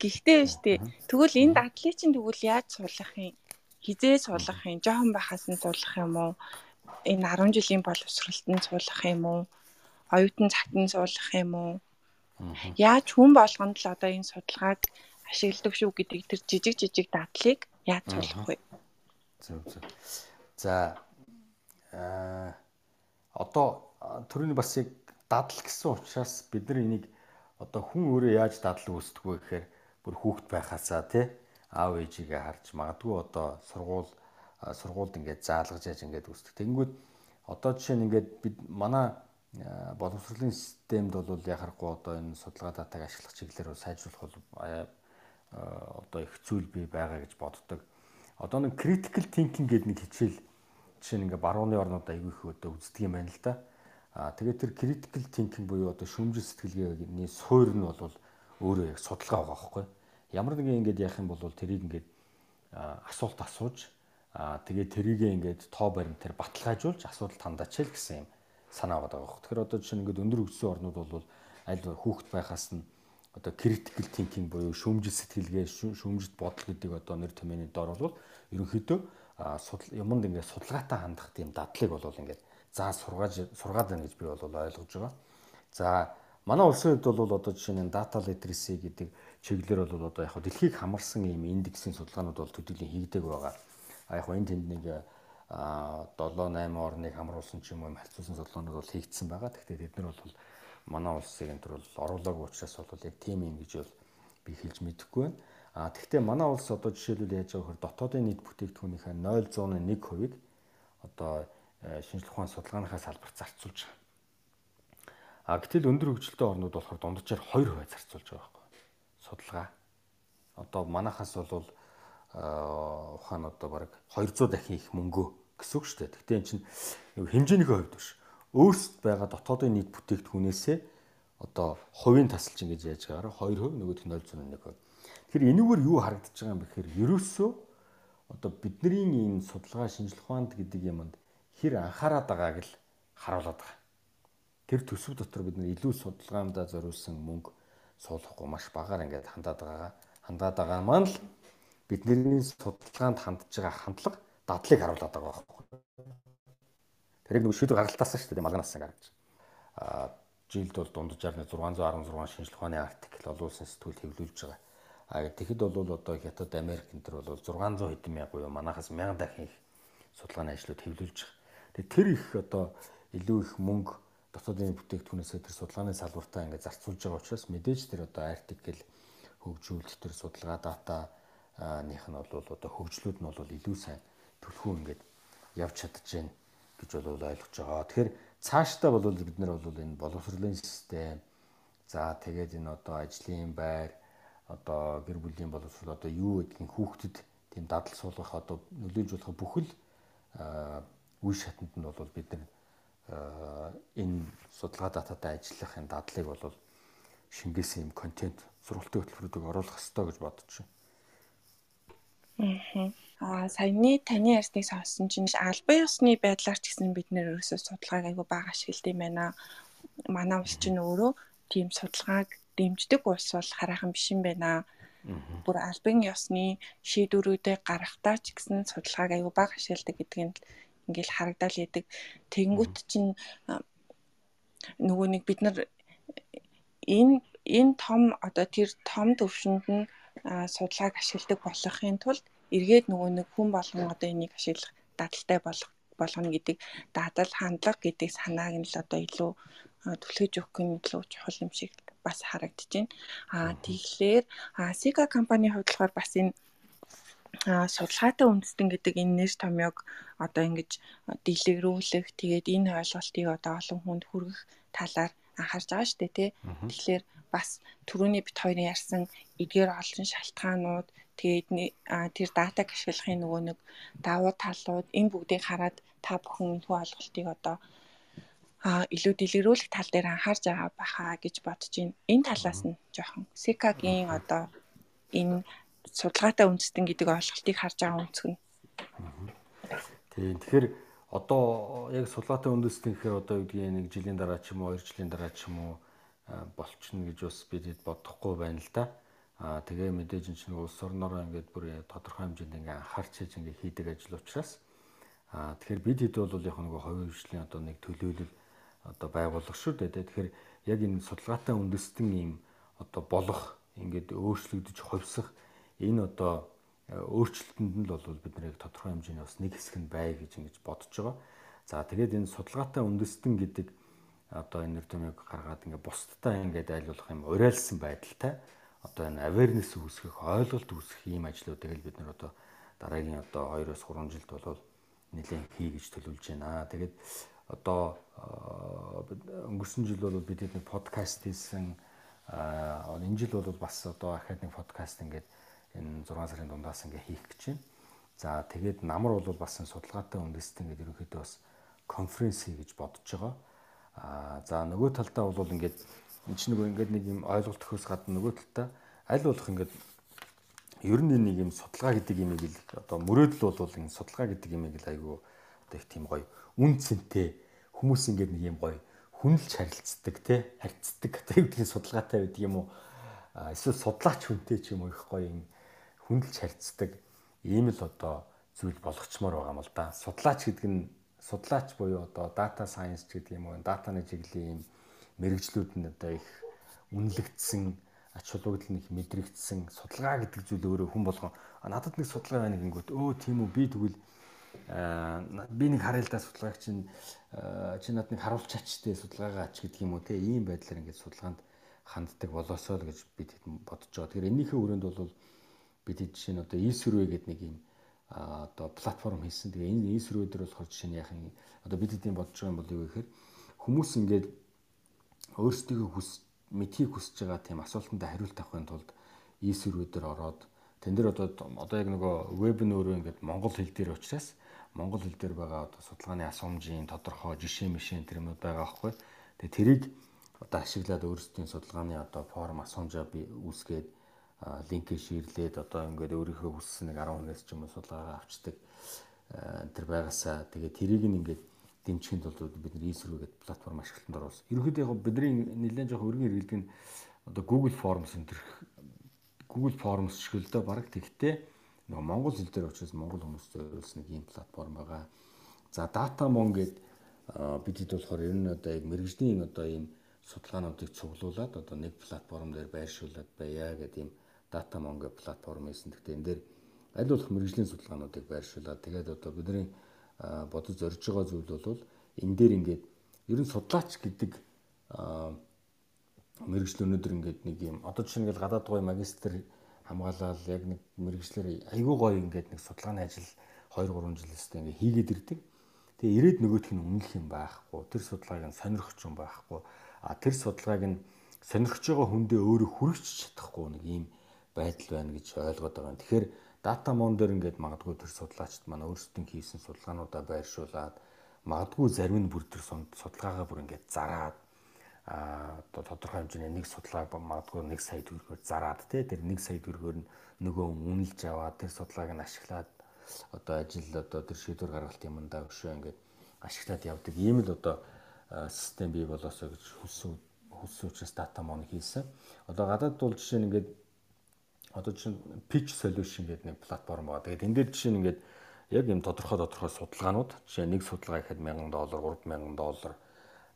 Гэхдээ биш тий тэгвэл энэ дадлыг чинь тэгвэл яаж суулгах юм хизээ суулгах юм жоохон байхаас нь суулгах юм уу? Энэ 10 жилийн боловсролтод суулгах юм уу? Оюутан цагт нь суулгах юм уу? Яаж хүн болгонд л одоо энэ судалгааг ашигладаг шүү гэдэг тэр жижиг жижиг дадлыг яаж суулгах вэ? Зөв зөв. За а одоо төрөний бас яг дадал гэсэн учраас бид нар энийг одоо хүн өөрөө яаж дадал үүсдэг вэ гэхээр бүр хүүхэд байхасаа тий аав ээжигээ харж магадгүй одоо сургууль сургуульд ингээд заалгаж яаж ингээд үүсдэг. Тэгэнгүүт одоо жишээ нь ингээд бид манай боловсролын системд бол яхахгүй одоо энэ судалгаа датаг ашиглах чиглэлээр сайжруулах бол одоо их зүйл бий байгаа гэж боддог. Одоо нэг critical thinking гэдэг нэг хичээл жишээ нь ингээд барууны орнууд аягүй их одоо үздэг юм байна л да. Аа тэгээд тэр critical thinking буюу одоо шүүмжил сэтгэлгээний суурь нь бол өөрөө яг судалгаа байгаа байхгүй юу? Ямар нэгэн ингэж яах юм бол тэрийг ингэж асуулт асууж тэгээ тэрийг ингэж тоо баримтаар баталгаажуулж асуудал тандаач л гэсэн юм санаа байгаа байхгүй. Тэгэхээр одоо жишээ нь ингэж өндөр хөгжсөн орнууд бол аль хүүхэд байхаас нь одоо critical thinking буюу шүүмжил сэтгэлгээ шүүмжит бодол гэдэг одоо нэр томьёоны дор бол ерөнхийдөө юмд ингээд судалгаатай хандах тийм дадлыг бол ингээд заа сургааж сургаад байна гэж би бол ойлгож байгаа. За манай улсын хувьд бол одоо жишээ нь data literacy гэдэг чиглэлээр бол одоо яг дэлхийг хамарсан ийм индексийн судалгаанууд бол төдийлөн хийгдэг байгаа. А яг энэ тэнд нэг 7 8 орныг хамруулсан ч юм уу харьцуулсан судалгаанууд бол хийгдсэн байгаа. Тэгэхээр тэд нар бол манай улсыг энэ төр бол оруулаагүй учраас бол яг тийм юм гэж бол би хэлж мэдэхгүй байна. А тэгвэл манай улс одоо жишээлбэл яаж байгаа вөхөр дотоодын нийт бүтээгдэхүүнийхээ 0.1%-ийг одоо э, шинжлэх ухааны судалгааныхаа салбарт зарцуулж байгаа. А гэтэл өндөр хөгжилтэй орнууд болохоор дунджаар 2% зарцуулж байгаа байхгүй. Судалгаа. Одоо манахаас бол ухаан одоо баг 200 дахин их мөнгөө гэсэн үг шүү дээ. Гэхдээ эн чинь хэмжээнийхээ хувьд биш өөрсд байгаа дотоодын нийт бүтээгдэхүүнээсээ одоо хувийн тасалж ингэж яаж байгаараа 2% нөгөөх нь 0.1%. Тэгэхээр энэгээр юу харагдаж байгаа юм бэ гэхээр ерөөсөө одоо бидний энэ судалгаа шинжилх ухаанд гэдэг юмд хэр анхаарат байгааг л харуулдаг. Тэр төсөв дотор бид нар илүү судалгаандаа зориулсан мөнгө суулгахгүй маш багаар ингээд хандаад байгаа. Хандаад байгаа маань л бидний судалгаанд хандж байгаа хандлага дадлыг харуулдаг байгаа Тэр нэг шийдвэр гаргалтаасан шүү дээ малганаас гаргаж. Аа жилд бол дунджаар 616 шинжлэх ухааны артикл олуулсан сэтгүүл хэвлүүлж байгаа. А тэгэхэд бол одоо Хятад Америк энэ төр бол 600 хэдэн мянга буюу манахаас 1000 дахин их судалгааны ажлууд хэвлүүлж байгаа. Тэгээ тэр их одоо илүү их мөнгө дотоодын бүтээгдэхүүнээс тэр судалгааны салбартаа ингээд зарцуулж байгаа учраас мэдээж тэр одоо артикл хөгжүүлэлт тэр судалгаа дата ных нь бол одоо хөгжлүүд нь бол илүү сайн төлхөө ингээд явж чадчихээн гэж бол ойлгож байгаа. Тэгэхээр цаашдаа бол бид нар бол энэ боловсролын систем за тэгээд энэ одоо ажлын байр одоо гэр бүлийн боловсрол одоо юу гэдгийг хүүхдэд тийм дадал суулгах одоо нөлөөлж болох бүхэл үе шатанд нь бол бид нар энэ судалгаа дататай ажиллах энэ дадлыг бол шингээсэн юм контент сургалтын хөтөлбөрүүдийг оруулах хэрэгтэй гэж бодож байна. Аа саяны таны ярьсныг сонссон чинь албан ёсны байдлаар ч гэсэн бид нэр ерөөсөө судалгааг айгүй бага ашигладаг юм байна. Манай улс чинь өөрөө тийм судалгааг дэмждэг улс бол хараахан биш юм байна. Бүр албан ёсны шийдвэрүүдээ гаргахтаа ч гэсэн судалгааг айгүй бага ашигладаг гэдгийг ингээл харагдал яадаг. Тэнгүүт чинь нөгөө нэг бид нар энэ энэ том одоо тэр том төвшөнд нь судалгааг ашигладаг болохын тулд эргээд нөгөө нэг хүн болгон одоо энийг ашиглах дадалтай болох болгоно гэдэг дадал хандлага гэдэг санааг нь л одоо илүү түлхэж өгөх нь илүү чухал юм шиг бас харагдаж байна. Аа тэгэхээр Sika компанийн хувьд болохоор бас энэ судалгаатай үндэстэн гэдэг энэ нэр томьёог одоо ингэж дэлгэрүүлэх тэгээд энэ ойлголтыг одоо олон хүнд хүргэх талаар анхаарч байгаа шүү дээ тий. Тэгэхээр бас түрүүний бит хоёрын ярьсан эдгээр олон шалтгаанууд тэгээд тэр датаг ашиглахын нөгөө нэг давуу талууд энэ бүгдийг хараад та бүхэн энэхүү ойлголтыг одоо а илүү дэлгэрүүлэх тал дээр анхаарч байгаа баха гэж бодож байна. Энэ талаас нь жоохон Сикагийн одоо энэ судалгаатай үндэстэн гэдэг ойлголтыг харж байгаа нь. Тийм. Тэгэхээр одоо яг судалгаатай үндэстэн гэхээр одоо юу гэдгийг нэг жилийн дараа ч юм уу, 2 жилийн дараа ч юм уу болчихно гэж бас бид бодохгүй байна л да. Аа тэгээ мэдээж энэ чинь улс орнороо ингээд бүр тодорхой хэмжээнд ингээ анхаарч хийж ингээ хийдэг ажил учраас аа тэгэхээр бид хэд бол яг нэг хувийн хөгжлийн одоо нэг төлөөлөл одоо байгуулах шүү дээ. Тэгэхээр яг энэ судалгаатай үндэстэн ийм одоо болох ингээд өөрчлөгдөж хувьсах энэ одоо өөрчлөлтөнд нь бол бид нарыг тодорхой хэмжээний бас нэг хэсэг нь бай гэж ингэж бодож байгаа. За тэгээд энэ судалгаатай үндэстэн гэдэг одоо энэ нэрдмийг гаргаад ингээ бусдтай ингээд айлуулах юм уриалсан байдалтай одоо энэ awareness үүсгэх ойлголт үүсгэх ийм ажлуудыг л бид нар одоо дараагийн одоо 2-оос 3 жилд бол нэлээд хий гэж төлөвлөж байна. Тэгээд одоо өнгөрсөн жил бол бид нэг подкаст хийсэн энэ жил бол бас одоо ахад нэг подкаст ингээд энэ 6 сарын дундаас ингээ хийх гэж байна. За тэгээд намар бол бас судалгаатай үндэстэн гэдэг ерөнхийдөө бас конференц хий гэж бодож байгаа Аа за нөгөө талдаа бол ингээд энэ ч нөгөө ингээд нэг юм ойлголт төхөөс гадна нөгөө талдаа аль болох ингээд ер нь нэг юм судалгаа гэдэг имийг л одоо мөрөөдөл бол энэ судалгаа гэдэг имийг л айгүй одоо их тийм гоё үн цэнтэй хүмүүс ингээд нэг юм гоё хүнлж харилцдаг одоо юу гэдгийг судалгаатай байдаг юм уу эсвэл судлаач хүнтэй ч юм уу их гоё юм хүнлж харилцдаг ийм л одоо зүйл болгочмоор байгаа юм л да судлаач гэдэг нь судлаач буюу одоо data science гэдэг юм уу датаны чиглэлийн юм мэрэгжлүүд нь одоо их үнэлэгдсэн ач холбогдол нь их мэдрэгдсэн судалгаа гэдэг зүйл өөрөө хүн болгон надад нэг судалгаа байна гингүүт өө тийм үү би тэгвэл би нэг харъя л да судалгааг чинь чи над нэг харуулчаач те судалгаагаач гэдэг юм уу те ийм байдлаар ингээд судалгаанд ханддаг болоосоо л гэж бид бодож байгаа. Тэгэхээр энэнийхээ өрөөнд бол бид жишээ нь одоо e-survey гэдэг нэг юм одоо платформ хийсэн. Тэгээ энэ e-survey дээр болохоор жишээ нь яах юм одоо бид хэдийн бодож байгаа юм бол юу гэхээр хүмүүс ингээд өөрсдөө хүс мэдхийг хүсэж байгаа тийм асуултанд хариулт авахын тулд e-survey дээр ороод тэн дээр одоо одоо яг нөгөө веб нь өөрөө ингээд монгол хэл дээр учраас монгол хэл дээр байгаа одоо судалгааны асуумжийн тодорхой жишээ мишэн тэр юмуд байгаа байхгүй. Тэгээ тэрийг одоо ашиглаад өөрсдийн судалгааны одоо форм асуумжаа би үүсгээд линкээ ширлээд одоо ингээд өөрийнхөө хүссэн нэг 10 хүнээс ч юм уу судалгаагаа авчдаг тэр байгаасаа тэгээ тэрийг ингээд дэмжихэд бол бид нар ESRO гэдэг платформ ашиглалтанд оруулсан. Ерөнхийдөө яг бидний нэлээд жоох өргөн хэрэглэдэг нь одоо Google Forms энэ Google Forms шиг л дөө баг тэгтээ нөгөө монгол хэл дээр учраас монгол хүмүүст зориулсан нэг ийм платформ байгаа. За DataMon гэдэг бидэд болохоор ер нь одоо яг мэрэгжлийн одоо ийм судалгаануудыг цуглуулад одоо нэг платформ дээр байршуулад байя гэдэг ийм DataMon гэх платформ хийсэн. Гэхдээ энэ дээр аль болох мэрэгжлийн судалгаануудыг байршуулад тэгээд одоо бидний бодож зорж байгаа зүйл бол энэ дээр ингээд ер нь судлаач гэдэг мэрэгжил өнөөдөр ингээд нэг юм одоо жишээ нь гадаад гоё магистр хамгаалал яг нэг мэрэгчлэр айгүй гоё ингээд нэг судалгааны ажил 2 3 жилээсээ ингээд хийгээд ирдэг. Тэгээ ирээд нөгөөх нь үнэлэх юм байхгүй. Тэр судалгааг нь сонирхч юм байхгүй. А тэр судалгааг нь сонирхож байгаа хүндээ өөрөө хүрч чадахгүй нэг ийм байдал байна гэж ойлгоод байгаа. Тэгэхээр дата мон дээр ингээд магадгүй тэр судлаачд манай өөрсдөө хийсэн судалгаануудаа байршуулад магадгүй зарим нь бүр тэр судалгаагаа бүр ингээд зараад одоо тодорхой хэмжээний нэг судалгааг магадгүй 1 сая төгрөгөөр зараад тий тэр 1 сая төгрөгөөр нөгөө үнэлж аваад тэр судалгааг нь ашиглаад одоо ажил одоо тэр шийдвэр гаргалт юмдаа өшөө ингээд ашиглаад явдаг ийм л одоо систем бий болоосоо гэж хүссэн хүссэн учраас дата мон хийсэн. Одоо гадаад бол жишээ нь ингээд одоо жишээ нь pitch solution гэдэг нэг платформ байгаа. Тэгээд энэ дээр жишээ нь ингээд яг юм тодорхой тодорхой судалгаанууд жишээ нэг судалгаа гэхэд 1000 доллар, 3000 доллар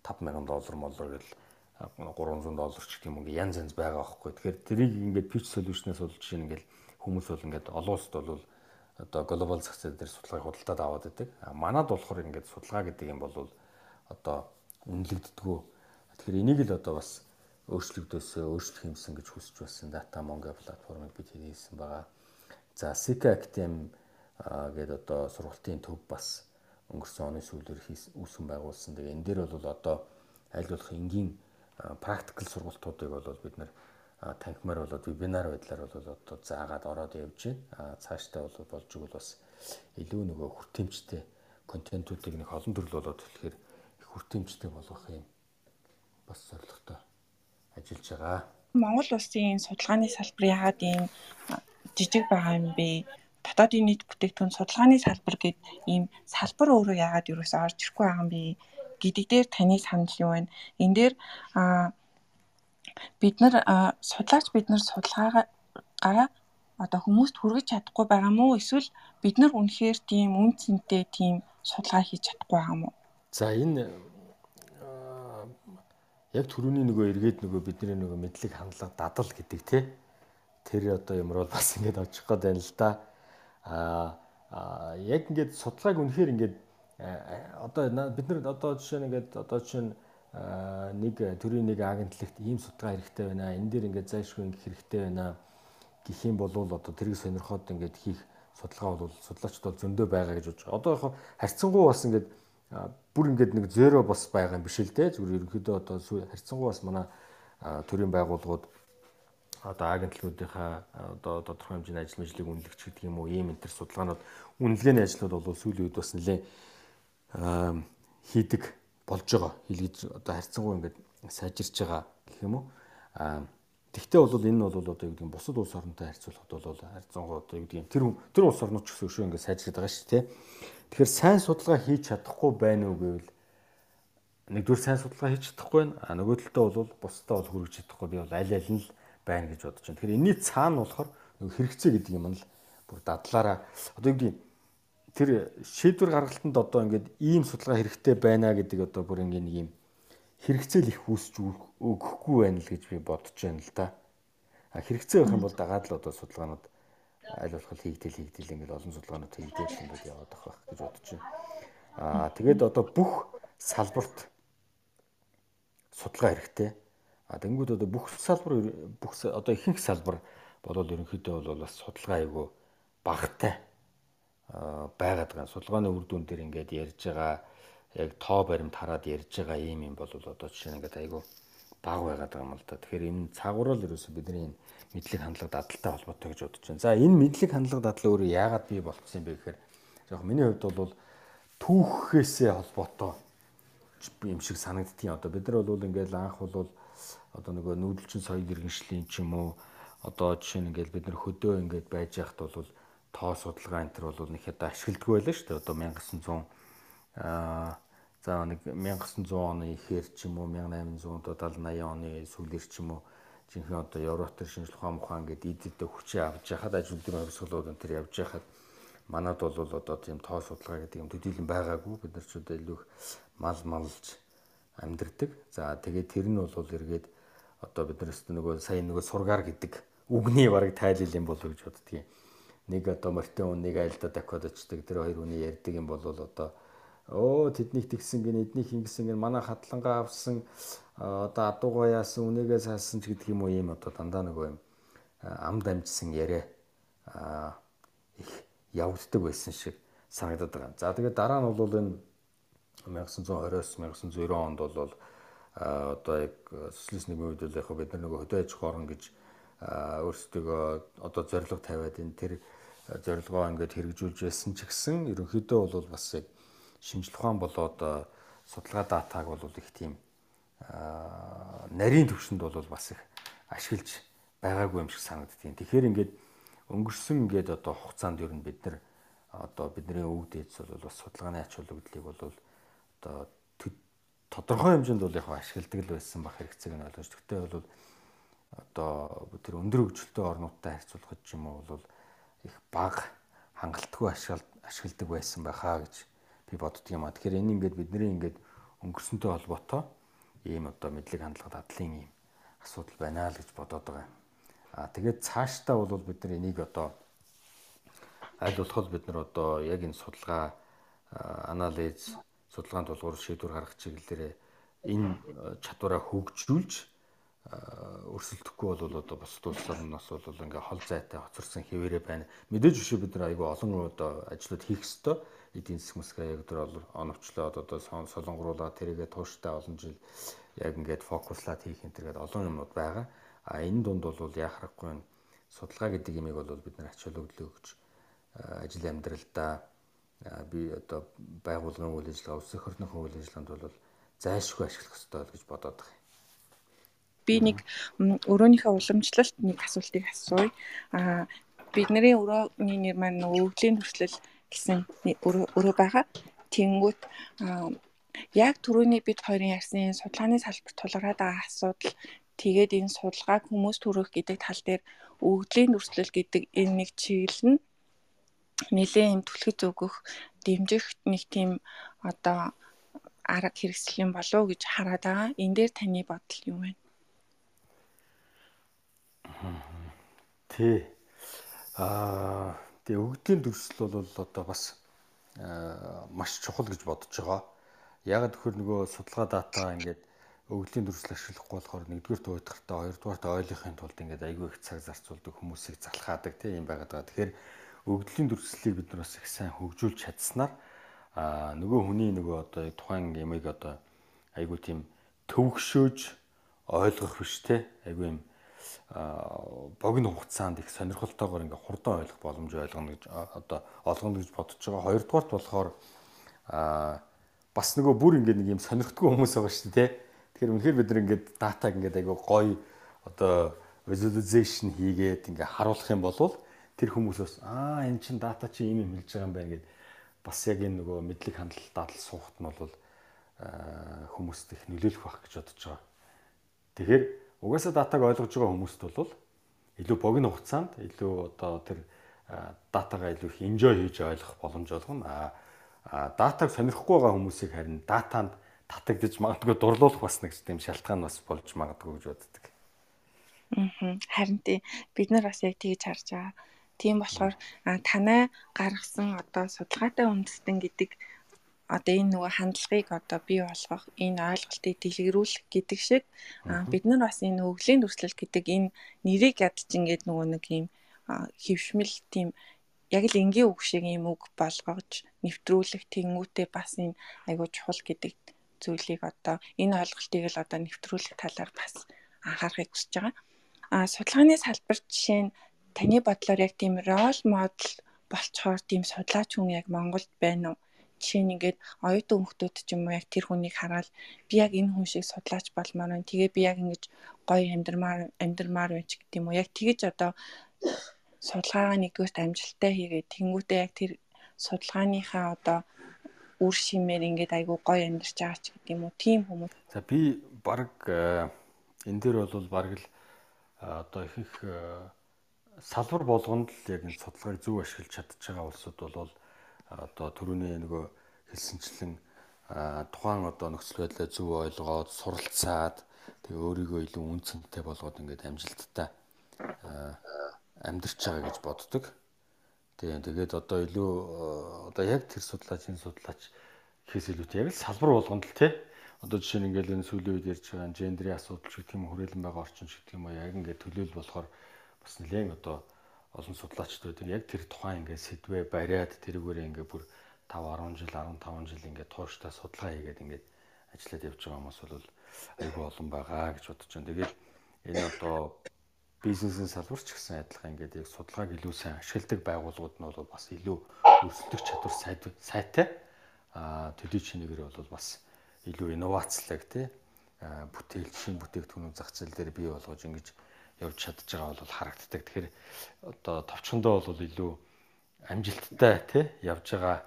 5000 доллар моллор гэл 300 доллар ч гэх юм ингээ янз янз байгаа байхгүй. Тэгэхээр тэрийг ингээд pitch solution-аас бол жишээ нь ингээл хүмүүс бол ингээд олон улсад бол одоо global success дээр судалгааг худалдаад аваад байдаг. А манад болохоор ингээд судалгаа гэдэг юм бол одоо үнэлэгддэггүй. Тэгэхээр энийг л одоо бас өөрчлөгдөөсөө өөрчлөх юмсан гэж хүсэж байсан Data Mongo платформыг бид хийсэн байгаа. За Sika Academy гэдэг одоо сургалтын төв бас өнгөрсөн оны сүүлээр үүсгэн байгуулсан. Тэгээ энэ дээр бол одоо аль болох энгийн практикл сургалтуудыг бол бид нэр танхимаар болоод вебинар байдлаар бол одоо заагаад ороод явж байна. Цаашдаа бол болж игэл бас илүү нөгөө хүртээмжтэй контентуудыг нэг олон төрөл болоод тэгэхээр хүртээмжтэй болгох юм бас зорилготой ажиллаж байгаа. Монгол улсын судалгааны салбар яагаад ийм жижиг байгаа юм бэ? дотоодын нийт бүтээгдэхүүн судалгааны салбар гэд ийм салбар өөрөө яагаад юусоо орж ирэхгүй байгаа юм бэ гэдэг дээр таны санал юу байна? Энэ дээр бид нар судлаач бид нар судалгаагаа одоо хүмүүст хүргэж чадахгүй байгаа мó эсвэл бид нар үнэхээр тийм үн цэнтэй тийм судалгаа хийж чадахгүй байгаа мó? За энэ яг түрүүний нөгөө эргээд нөгөө бидний нөгөө мэдлэг хандлага дадал гэдэг те тэр одоо юмруу бас ингэж очих гээд байна л да а яг ингээд судалгааг үнэхээр ингээд одоо бид нар одоо жишээ нь ингээд одоо жишээ нь нэг төрийн нэг агентлагт ийм судалгаа хэрэгтэй байна. Энэ дээр ингээд зайлшгүй ингэх хэрэгтэй байна гэх юм бол одоо тэрийг сонирхоод ингээд хийх судалгаа бол судлаачд бол зөндөө байгаа гэж бодож. Одоо яг харьцангуй бас ингээд бүр ингээд нэг зеро бас байгаа юм биш л дээ. Зүгээр ерөнхийдөө одоо харьцангуй бас манай төрийн байгууллагууд одоо агентлагуудынхаа одоо тодорхой хэмжээний ажил мэжлийг үнэлэгч гэдэг юм уу ийм энэ төр судалгаанууд үнэлгээний ажлууд бол сүүлийн үед бас нэлээд хийдэг болж байгаа. Хэлгэж одоо харьцангуй ингээд сайжирч байгаа гэх юм уу. Тэгтээ бол энэ нь бол одоо юу гэдэг нь бусад улс оронтой харьцуулахад бол харьцангуй одоо юу гэдэг нь тэр тэр улс орнууд ч гэсэн өшөө ингээд сайжирч байгаа шүү дээ. Тэгэхээр сайн судалгаа хийж чадахгүй байна уу гэвэл нэгдүгээр сайн судалгаа хийж чадахгүй байна. А нөгөө талдаа бол бусдаа бол хүргэж чадахгүй би бол аль аль нь л байна гэж бодож байна. Тэгэхээр энэний цаана болохоор хэрэгцээ гэдэг юм нь л бүр дадлаараа одоо юу гэдэг тэр шийдвэр гаргалтанд одоо ингээд ийм судалгаа хэрэгтэй байна гэдэг одоо бүр ингээд нэг юм хэрэгцээл их үүсч өгөхгүй байна л гэж би бодож байна л да. А хэрэгцээ байх юм бол дагаад л одоо судалгаанууд аль болох хийгдэл хийгдэл ингээд олон судалгаанууд хийгдэл ингээд яваад байх гэж бодож байна. Аа тэгээд одоо бүх салбарт судалгаа хэрэгтэй. А тэнгууд одоо бүх салбар бүх одоо ихэнх салбар болол ерөнхийдөө бол бас судалгаа айгу багтай байгаад байгаа. Судалгааны үр дүн дээр ингээд ярьж байгаа яг тоо баримт хараад ярьж байгаа юм юм бол одоо жишээ нь ингээд айгу баг байгаад байгаа юм л да. Тэгэхээр энэ цагуурал ерөөсө бидний мэдлэг хандлага дадалтай холбоотой гэж бодож байна. За энэ мэдлэг хандлага дадлаа өөрөө яагаад бий болцсон юм бэ гэхээр яг миний хувьд бол түүхээсээ холбоотой юм шиг санагдтiin. Одоо бид нар бол ингээд анх бол одоо нөгөө нүүдэлчин соёл иргэншлийн ч юм уу одоо жишээ нь ингээд бид нар хөдөө ингээд байж яхад бол тоо судалгаа энэ төр бол нэг хэд ашигладаг байлаа шүү дээ. Одоо 1900 аа за нэг 1900 оны ихээр ч юм уу 1870 80 оны сүүлэр ч юм уу жинхэнэ одоо Европ төр шинжлэх ухаан ухаан гэдэг идэдээ хүчээ авч яхад ажил дээр хувьсгалууд энэ төр явж яхад манад бол одоо тийм тоо судалгаа гэдэг юм төдийлөн байгаагүй бид нар ч одоо илүү мал малж амьдэрдэг. За тэгээд тэр нь бол эргээд одоо бид нараас нөгөө сая нөгөө сургаар гэдэг үгний бараг тайлал юм болов гэж боддгийг нэг одоо мартин нэг айлда дахиад очдаг тэр хоёр хүний ярьдаг юм бол одоо оо тэднийг тэгсэн гин эднийг ингэсэн гин манай хатлангаа авсан одоо адуугаа яасан үнэгээ саасан ч гэдэг юм уу юм одоо дандаа нөгөө юм амд амжсан яриа их явагддаг байсан шиг санагдаад байгаа. За тэгээд дараа нь бол энэ 1920-с 1990 онд бол одоо яг социалист нийгмийн үед л яг бид нар нөгөө хөдөө аж ахуй орн гэж өөрсдөө одоо зорилго тавиад энэ тэр зорилгоо ингээд хэрэгжүүлж байсан ч гэсэн ерөнхийдөө бол бас яг шинжлэх ухаан болоод судалгаа датаг бол их тийм нарийн төвшөнд бол бас их ашиглаж байгаагүй юм шиг санагдтiin. Тэгэхээр ингээд өнгөрсөн ингээд одоо хугацаанд ер нь бид нар одоо бидний өвөг дээдс бол бас судалгааны ач холбогдлыг бол одоо тодорхой хэмжээнд бол яг ашигладаг л байсан бах хэрэгцээг нь ойлгож. Тэгтээ бол одоо тэр өндөр хөгжилтэй орнуудтай харьцуулахад ч юм уу бол их бага хангалтгүй ашигладаг байсан байхаа гэж би боддөг юм а. Тэгэхээр энэ ингээд бидний ингээд өнгөрсөнтэй холбоотой ийм одоо мэдлэг хандлага дадлын ийм асуудал байна л гэж бодоод байгаа юм. А тэгээд цаашдаа бол бид нар энийг одоо аль болох бид нар одоо яг энэ судалгаа анализ судалгааны тулгуур шийдвэр гаргах чиглэлээр энэ чадвараа хөгжүүлж өрсөлдөхгүй бол одоо бусад улсаас бол ингээ хол зайтай хоцорсон хэвээрээ байна. Мэдээж биш бид нар айгүй олон одоо ажлууд хийх ёстой. Эдийн засаг мэсгээ яг тэр оновчлоод одоо солонгоруулаа тэрийгэ тууштай олон жил яг ингээд фокуслаад хийх энэ төргээд олон юмнууд байгаа. А энэ дунд бол яах аргагүй судалгаа гэдэг имийг бол бид нар ач холбогдол өгч ажил амьдралдаа би одоо байгууллагын үйл ажиллагаа, улс орныхоо үйл ажиллагаанд бол зайлшгүй ашиглах ёстой гэж бодоод байгаа би нэг өрөөнийхөө уламжлалт нэг асуултыг асууя. Аа бидний өрөөний нэр маань нөгөө өвглийн төрслөл гэсэн өрөө байгаа. Тэнгүүт яг түрүүний бид хоёрын ярьсан судалгааны салбарт тулгараад байгаа асуудал тэгээд энэ судалгааг хүмүүс төрөх гэдэг тал дээр өвглийн төрслөл гэдэг энэ нэг чиглэл нь нэлээд юм түлхэж өгөх дэмжих нэг тийм одоо арга хэрэгсэл юм болов уу гэж хараад байгаа. Энэ дээр таны бодол юу вэ? Тий. Аа тэгээ өгдлийн дүрсэл бол одоо бас маш чухал гэж бодож байгаа. Яг тэгэхээр нөгөө судалгаа дата ингээд өгдлийн дүрсэл ашиглахгүй болохоор нэгдүгээр төвөдгөртөө хоёрдугаар ойлгохын тулд ингээд айгүй их цаг зарцуулдаг хүмүүсийг залхаадаг тийм юм байгаад байгаа. Тэгэхээр өгдлийн дүрслэлийг бид нар бас их сайн хөгжүүлж чадсанаар аа нөгөө хүний нөгөө одоо тухайн ямыг одоо айгүй тийм төвөгшөөж ойлгох биш те айгүй юм богино хугацаанд их сонирхолтойгоор ингээ хурдан ойлгох боломж ойлгоно гэж одоо олгоно гэж бодож байгаа. Хоёрдугаарт болохоор а бас нөгөө бүр ингээ нэг юм сонирхтгүй хүмүүс байгаа шүү дээ. Тэгэхээр үнэхээр бид нар ингээд датаг ингээд айгүй гоё одоо visualization хийгээд ингээ харуулах юм бол тэр хүмүүс бас аа эн чин дата чи ийм юм хэлж байгаа юм байна гэд бас яг энэ нөгөө мэдлэг хандлалт дадал суухт нь бол хүмүүст их нөлөөлөх байх гэж бодож байгаа. Тэгэхээр угаасаа датаг ойлгож байгаа хүмүүст бол илүү богино хугацаанд илүү одоо тэр датагаа илүү их enjoy хийж ойлгох боломж олгоно. А датаг сонирхгүй байгаа хүмүүсийг харин датанд татагдж магадгүй дурлуулах бас нэг тийм шалтгаан бас болж магадгүй гэж боддог. Аа харин тий бид нар бас яг тэгж харж байгаа. Тийм болохоор танай гаргасан одоо судалгаатай үндэстэн гэдэг одоо энэ нөгөө хандлагыг одоо бий болгох, энэ ойлголтыг дэлгэрүүлэх гэдэг шиг бид нар бас энэ өвлийн дүрслэл гэдэг энэ нэрийг ядч ингээд нөгөө нэг юм хөвшмөл тийм яг л энгийн үг шиг юм үг болгож нэвтрүүлэх тэнгүүтээ бас энэ айгуу чухал гэдэг зүйлийг одоо энэ ойлголтыг л одоо нэвтрүүлэх талаар бас анхаарахыг хүсэж байгаа. А судалгааны салбар жишээ нь таны бодлоор яг тийм рол модел болцохоор тийм судлаач хүн яг Монголд байна уу? Жишээ нь ингээд оюутан хүмүүс ч юм уу яг тэр хүнийг хараад би яг энэ хүн шиг судлаач болмоор байна. Тэгээ би яг ингэж гоё амьдрмаар амьдрмаар байж гэдэг юм уу? Яг тэгэж одоо судалгаагаа нэгдүгээрт амжилттай хийгээд тэнгуүтээ яг тэр судалгааныхаа одоо үр шимээр ингээд айгүй гоё амьдарч байгаа ч гэдэг юм уу? Тийм хүмүүс. За би баг э, энэ дээр бол баг л э, одоо их их э, салбар болгонд л яг энэ судалгааг зөв ашиглаж чадчих байгаа улсууд бол одоо түрүүний нөгөө хэлсэнчлэн тухайн одоо нөхцөл байдлаа зөв ойлгоод суралцаад тэгээ өөрийгөө илүү үнцэнтэй болгоод ингээд амжилттай амьдрч байгаа гэж боддог. Тийм тэгээд одоо илүү одоо яг тэр судлаач энэ судлаач гэхээс илүүтэй яг л салбар болгонд л тий одоо жишээ нь ингээл энэ сүүлийн үед ярьж байгаа гендрийн асуудал гэх юм хүрээлэн байгаа орчин гэх юм уу яг ингээд төлөөл болохоор бас нэлээд одоо олон судлаачдууд яг тэр тухайн ингээд сэдвээ бариад тэрүүгээр ингээд бүр 5 10 жил 15 жил ингээд тууштай судалгаа хийгээд ингээд ажиллаад явж байгаа хүмүүс бол айгүй олон байгаа гэж бодож байна. Тэгээд энэ одоо бизнесийн салбарч гэсэн адилхан ингээд яг судалгааг илүү сайн ашигладаг байгууллагууд нь бол бас илүү өрсөлдөх чадвар сайтай а төдий чинээгээр бол бас илүү инновацлаг тий бүтээл шин бүтээгдэхүүнүүд зах зээл дээр бий болгож ингэж явж чадж байгаа бол харагддаг. Тэгэхээр одоо товчхондоо бол илүү амжилттай тий явж байгаа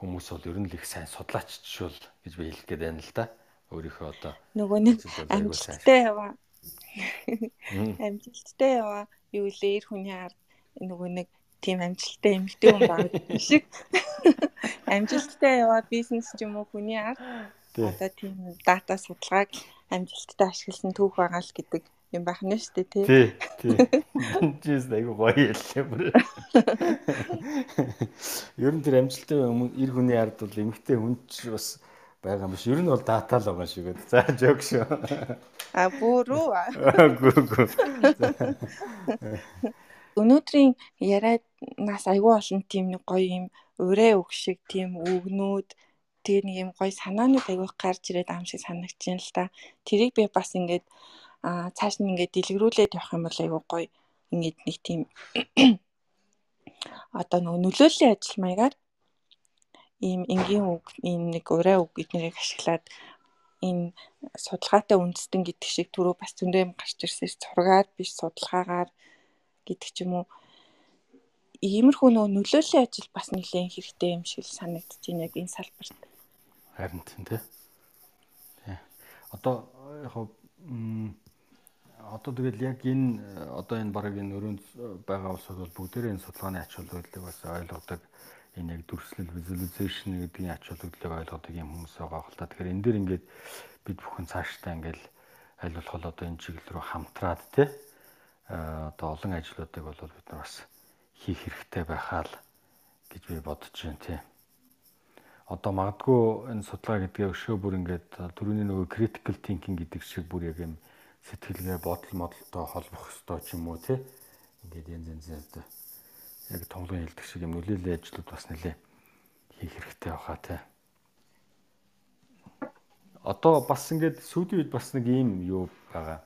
хүмүүс бол ер нь л их сайн судлаач жишүүл гэж би хэлэх гээд байна л да. Өөрийнхөө одоо нөгөө нэг амжилттай яваа. Амжилттай яваа. Юу лээ эр хүний ард нөгөө нэг тийм амжилттай эмэгтэй хүн баг шиг. Амжилттай яваа бизнес ч юм уу хүний ард. Одоо тийм дата судалгааг амжилттай ашигласан түүх байгаа л гэдэг юм байх нь шүү дээ тий. Тий. Тий. Жис айгу гоё яллаа бүр. Ер нь тэр амжилттай эр хүний ард бол эмгтэй хүн ч бас байгаа юм биш. Ер нь бол дата л байгаа шиг үү. За жог шүү. А бүрүү. Гү гү. Өнөөдрийн яриад нас айгүй олон тийм нэг гоё юм ураа үг шиг тийм үгнүүд тэгээ нэг юм гоё санаанууд айгүй гарч ирээд аим шиг санагдаж байна л та. Тэрийг би бас ингээд аа цааш нь ингээд дэлгэрүүлээд явах юм бол айгүй гоё ингээд нэг тийм одоо нөгөө нөлөөллийн ажил маягаар ийм энгийн үг ийм нэг ураа үг эднэрийг ашиглаад энэ судалгаатай үндэстэн гэдэг шиг түрүү бас зөндөө юм гарч ирсэн зургаар биш судалгаагаар гэдэг ч юм уу иймэрхүү нөгөө нөлөөллийн ажил бас нэлээд хэрэгтэй юм шиг санагдаж байна яг энэ салбарт. Харин тийм тий. Одоо яг одоо тэгэл яг энэ одоо энэ баг энэ өрөөнд байгаа улсууд бол бүгдээрээ энэ судалгааны ач холбогдлыг бас ойлгодог энэ яг дүрслэл visualization гэдгийн ач холбогдлыг ойлгодог юм хүмүүс байгаа хэл та. Тэгэхээр энэ дэр ингээд бид бүхэн цаашдаа ингээд аль болох одоо энэ чиглэл рүү хамтраад тий одоо олон ажлуудыг бол бид нар бас хийх хэрэгтэй байхаа л гэж би бодож байна тий. Одоо магадгүй энэ судалгаа гэдгээ өшөө бүр ингээд түрүүний нөгөө critical thinking гэдэг шиг бүр яг юм сэтгэлгээ бодол модалтай холбох ёстой ч юм уу тий. Ингээд янз янзын одоо яг томлон хэлдэг шиг юм нөлөөллийн ажлууд бас нэлээ хийх хэрэгтэй баха тий. Одоо бас ингээд сүүлийн үед бас нэг ийм юу байгаа.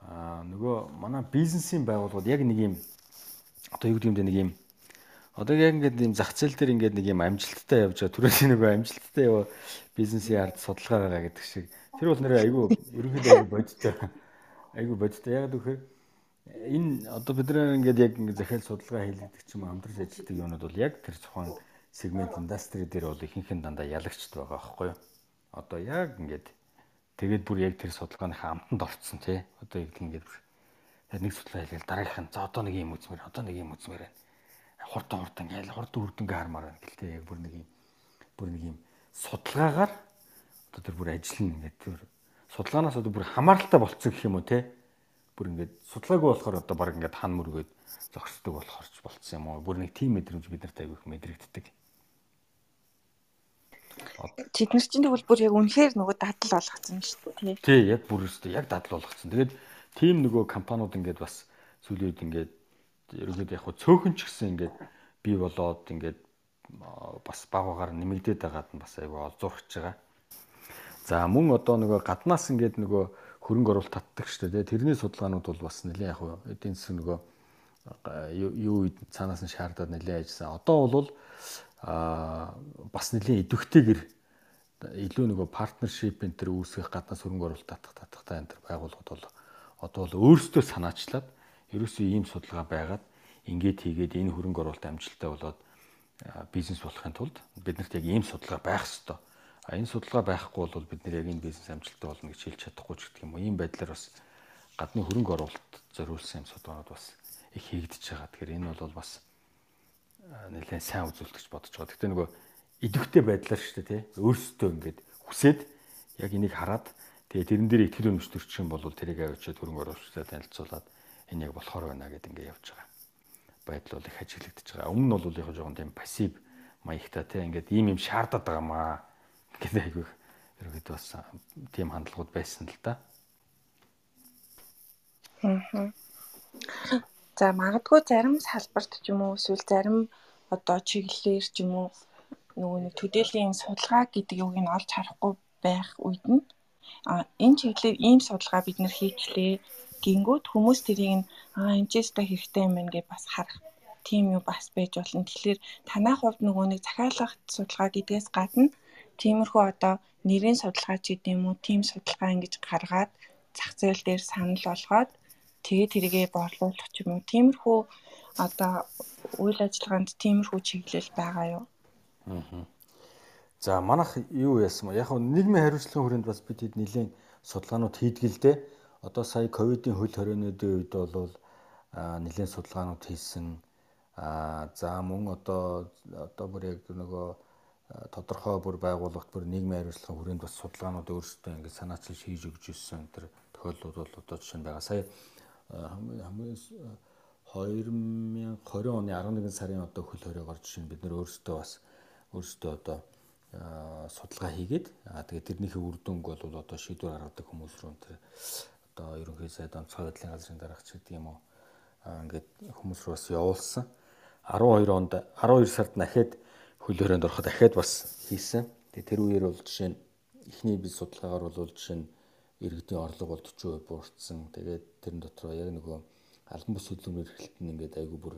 Аа нөгөө манай бизнесийн байгууллагууд яг нэг ийм одоо юу гэдэг юм нэг ийм Одоо яг ингээд ийм зах зээл дээр ингээд нэг юм амжилттай явж байгаа. Түрүүний нөгөө амжилттай яваа бизнесийн ард судалгаа байгаа гэдэг шиг Тэр бол нэрээ айгүй ерөнхийдөө бодтой. Айгүй бодтой. Яг гэхээр энэ одоо бид нар ингээд яг ингээд захиал судалгаа хийлгдэг ч юм хамтарч ажилладаг юмнууд бол яг тэр тухайн сегмент индастри дээр бол ихэнх нь дандаа ялагчд байгаа байхгүй юу? одоо яг ингээд тэгээд бүр яг тэр судалгааныхаа амтанд орцсон тий. Одоо яг ингээд тэр нэг судалгаа хийгээл дараагийнх нь за одоо нэг юм үзмээр одоо нэг юм үзмээр байна. Хурдан хурдан ингээл хурдан үрдэнгээ хармаар байна гэлтэй яг бүр нэг юм бүр нэг юм судалгаагаар одоо тэр бүр ажил нь ингээд тэр судалгаанаас одоо бүр хамааралтай болцсон гэх юм уу те? Бүр ингээд судалгаагүй болохоор одоо баг ингээд хан мөргөөд зогсдог болохоор ч болцсон юм уу? Бүр нэг тийм мэдрэмж бид нарт айгүйх мэдрэгддэг. Тэд нар чинь тэгвэл бүр яг үнэхээр нөгөө дадал болгоцсон шүү дээ тий. Яг бүр өстой яг дадал болгоцсон. Тэгээд тийм нөгөө компаниуд ингээд бас үед ингээд ерөөдөө яг хөө цөөхөн ч гэсэн ингээд бий болоод ингээд бас багаагаар нэмэгдээд байгаад нь бас айгүй олзуурч байгаа За мөн одоо нөгөө гаднаас ингээд нөгөө хөрөнгө оруулалт татдаг шүү дээ. Тэрний судалгаанууд бол бас нэлээд яг эдийн засаг нөгөө юу цаанаас нь шаардаад нэлээд ажилласан. Одоо бол а бас нэлээд идэвхтэйгэр илүү нөгөө партнершип энэ төр үүсгэх гаднаас хөрөнгө оруулалт татах татахтай энэ төр байгууллагууд бол одоо бол өөрсдөө санаачлаад ерөөсөө ийм судалгаа байгаад ингээд хийгээд энэ хөрөнгө оруулалт амжилттай болоод бизнес болохын тулд биднэрт яг ийм судалгаа байх ёстой А энэ судалгаа байхгүй бол бид нэр яг энэ бизнес амжилттай болно гэж хэлж чадахгүй ч гэх юм уу. Ийм байдлаар бас гадны хөрөнгө оруулалт зориулсан юм судалгаанууд бас их хийгдэж байгаа. Тэгэхээр энэ бол бас нэлээд сайн үзүүлэлт гэж бодож байгаа. Гэхдээ нөгөө идэвхтэй байдлаар шүү дээ тий. Өөрсдөө ингээд хүсээд яг энийг хараад тэгээ тэрэн дээр итгэл үнэмш төрчих юм бол тэрийг авчиад хөрөнгө оруулалттай танилцуулаад энэ яг болохоор байна гэдээ ингээд явж байгаа. Байдал бол их ажиглагдаж байгаа. Өмнө нь бол яг жоохон тийм пассив маягтай тий ингээд ийм юм шаардаад байгаа маа гэдэг айгүй ерөөд бас тийм хандлагууд байсан л да. Аа. За магадгүй зарим салбарт ч юм уу эсвэл зарим одоо чиглэлээр ч юм уу нөгөө нэг төдийллийн судалгаа гэдэг юуг нь олж харахгүй байх үед нь а энэ чиглэлээр ийм судалгаа бид нэр хийчлээ гингүүд хүмүүс тэрийг нь аа энэ ч өстой хэрэгтэй юм байна гэж бас харах тийм юу бас байж болно. Тэгэхээр танай хувьд нөгөө нэг захиалгах судалгаа гэдгээс гадна Тиймэрхүү одоо нэрийн судалгаа ч гэдэм үү тийм судалгаа ингэж гаргаад зах зээл дээр санал болгоод тэгээ тэрийгэ борлуулах ч юм уу. Тиймэрхүү одоо үйл ажиллагаанд тиймэрхүү чиглэл байгаа юу? Аа. За манайх юу яасан бэ? Яг нь нийгмийн хариуцлагын хүрээнд бас бид хэд нэлийн судалгаанууд хийдгэлдээ. Одоо сая ковидын хөл хорионуудын үед бол нэлийн судалгаанууд хийсэн. Аа за мөн одоо одоо бүр яг нөгөө тодорхой бүр байгууллагт бүр нийгмийн хариуцлагын хүрээнд бас судалгаанууд өөрсдөө ингээд санаачилж хийж өгч ирсэн тэр тохиолдлууд бол одоо жишээ нь байгаа. Сая хамгийн 2020 оны 11 сарын одоо хөл хоригоор жишээ нь бид нөр өөрсдөө бас өөрсдөө одоо судалгаа хийгээд тэгээд тэрнийхээ үр дүнг бол одоо шийдвэр гаргадаг хүмүүс рүү тэр одоо ерөнхий сайд онцгой байдлын газрын дарагч гэдэг юм уу ингээд хүмүүс рүү бас явуулсан. 12 онд 12 сард дахиад хөлөөрөнд ороход дахиад бас хийсэн. Тэгээ тэр үеэр бол жишээ нь эхний бид судалгаагаар бол жишээ нь иргэдийн орлого бол 40% буурсан. Тэгээд тэрэн дотор яг нөгөө албан бус хөдөлмөр эрхлэлт нь ингээд айгүй бүр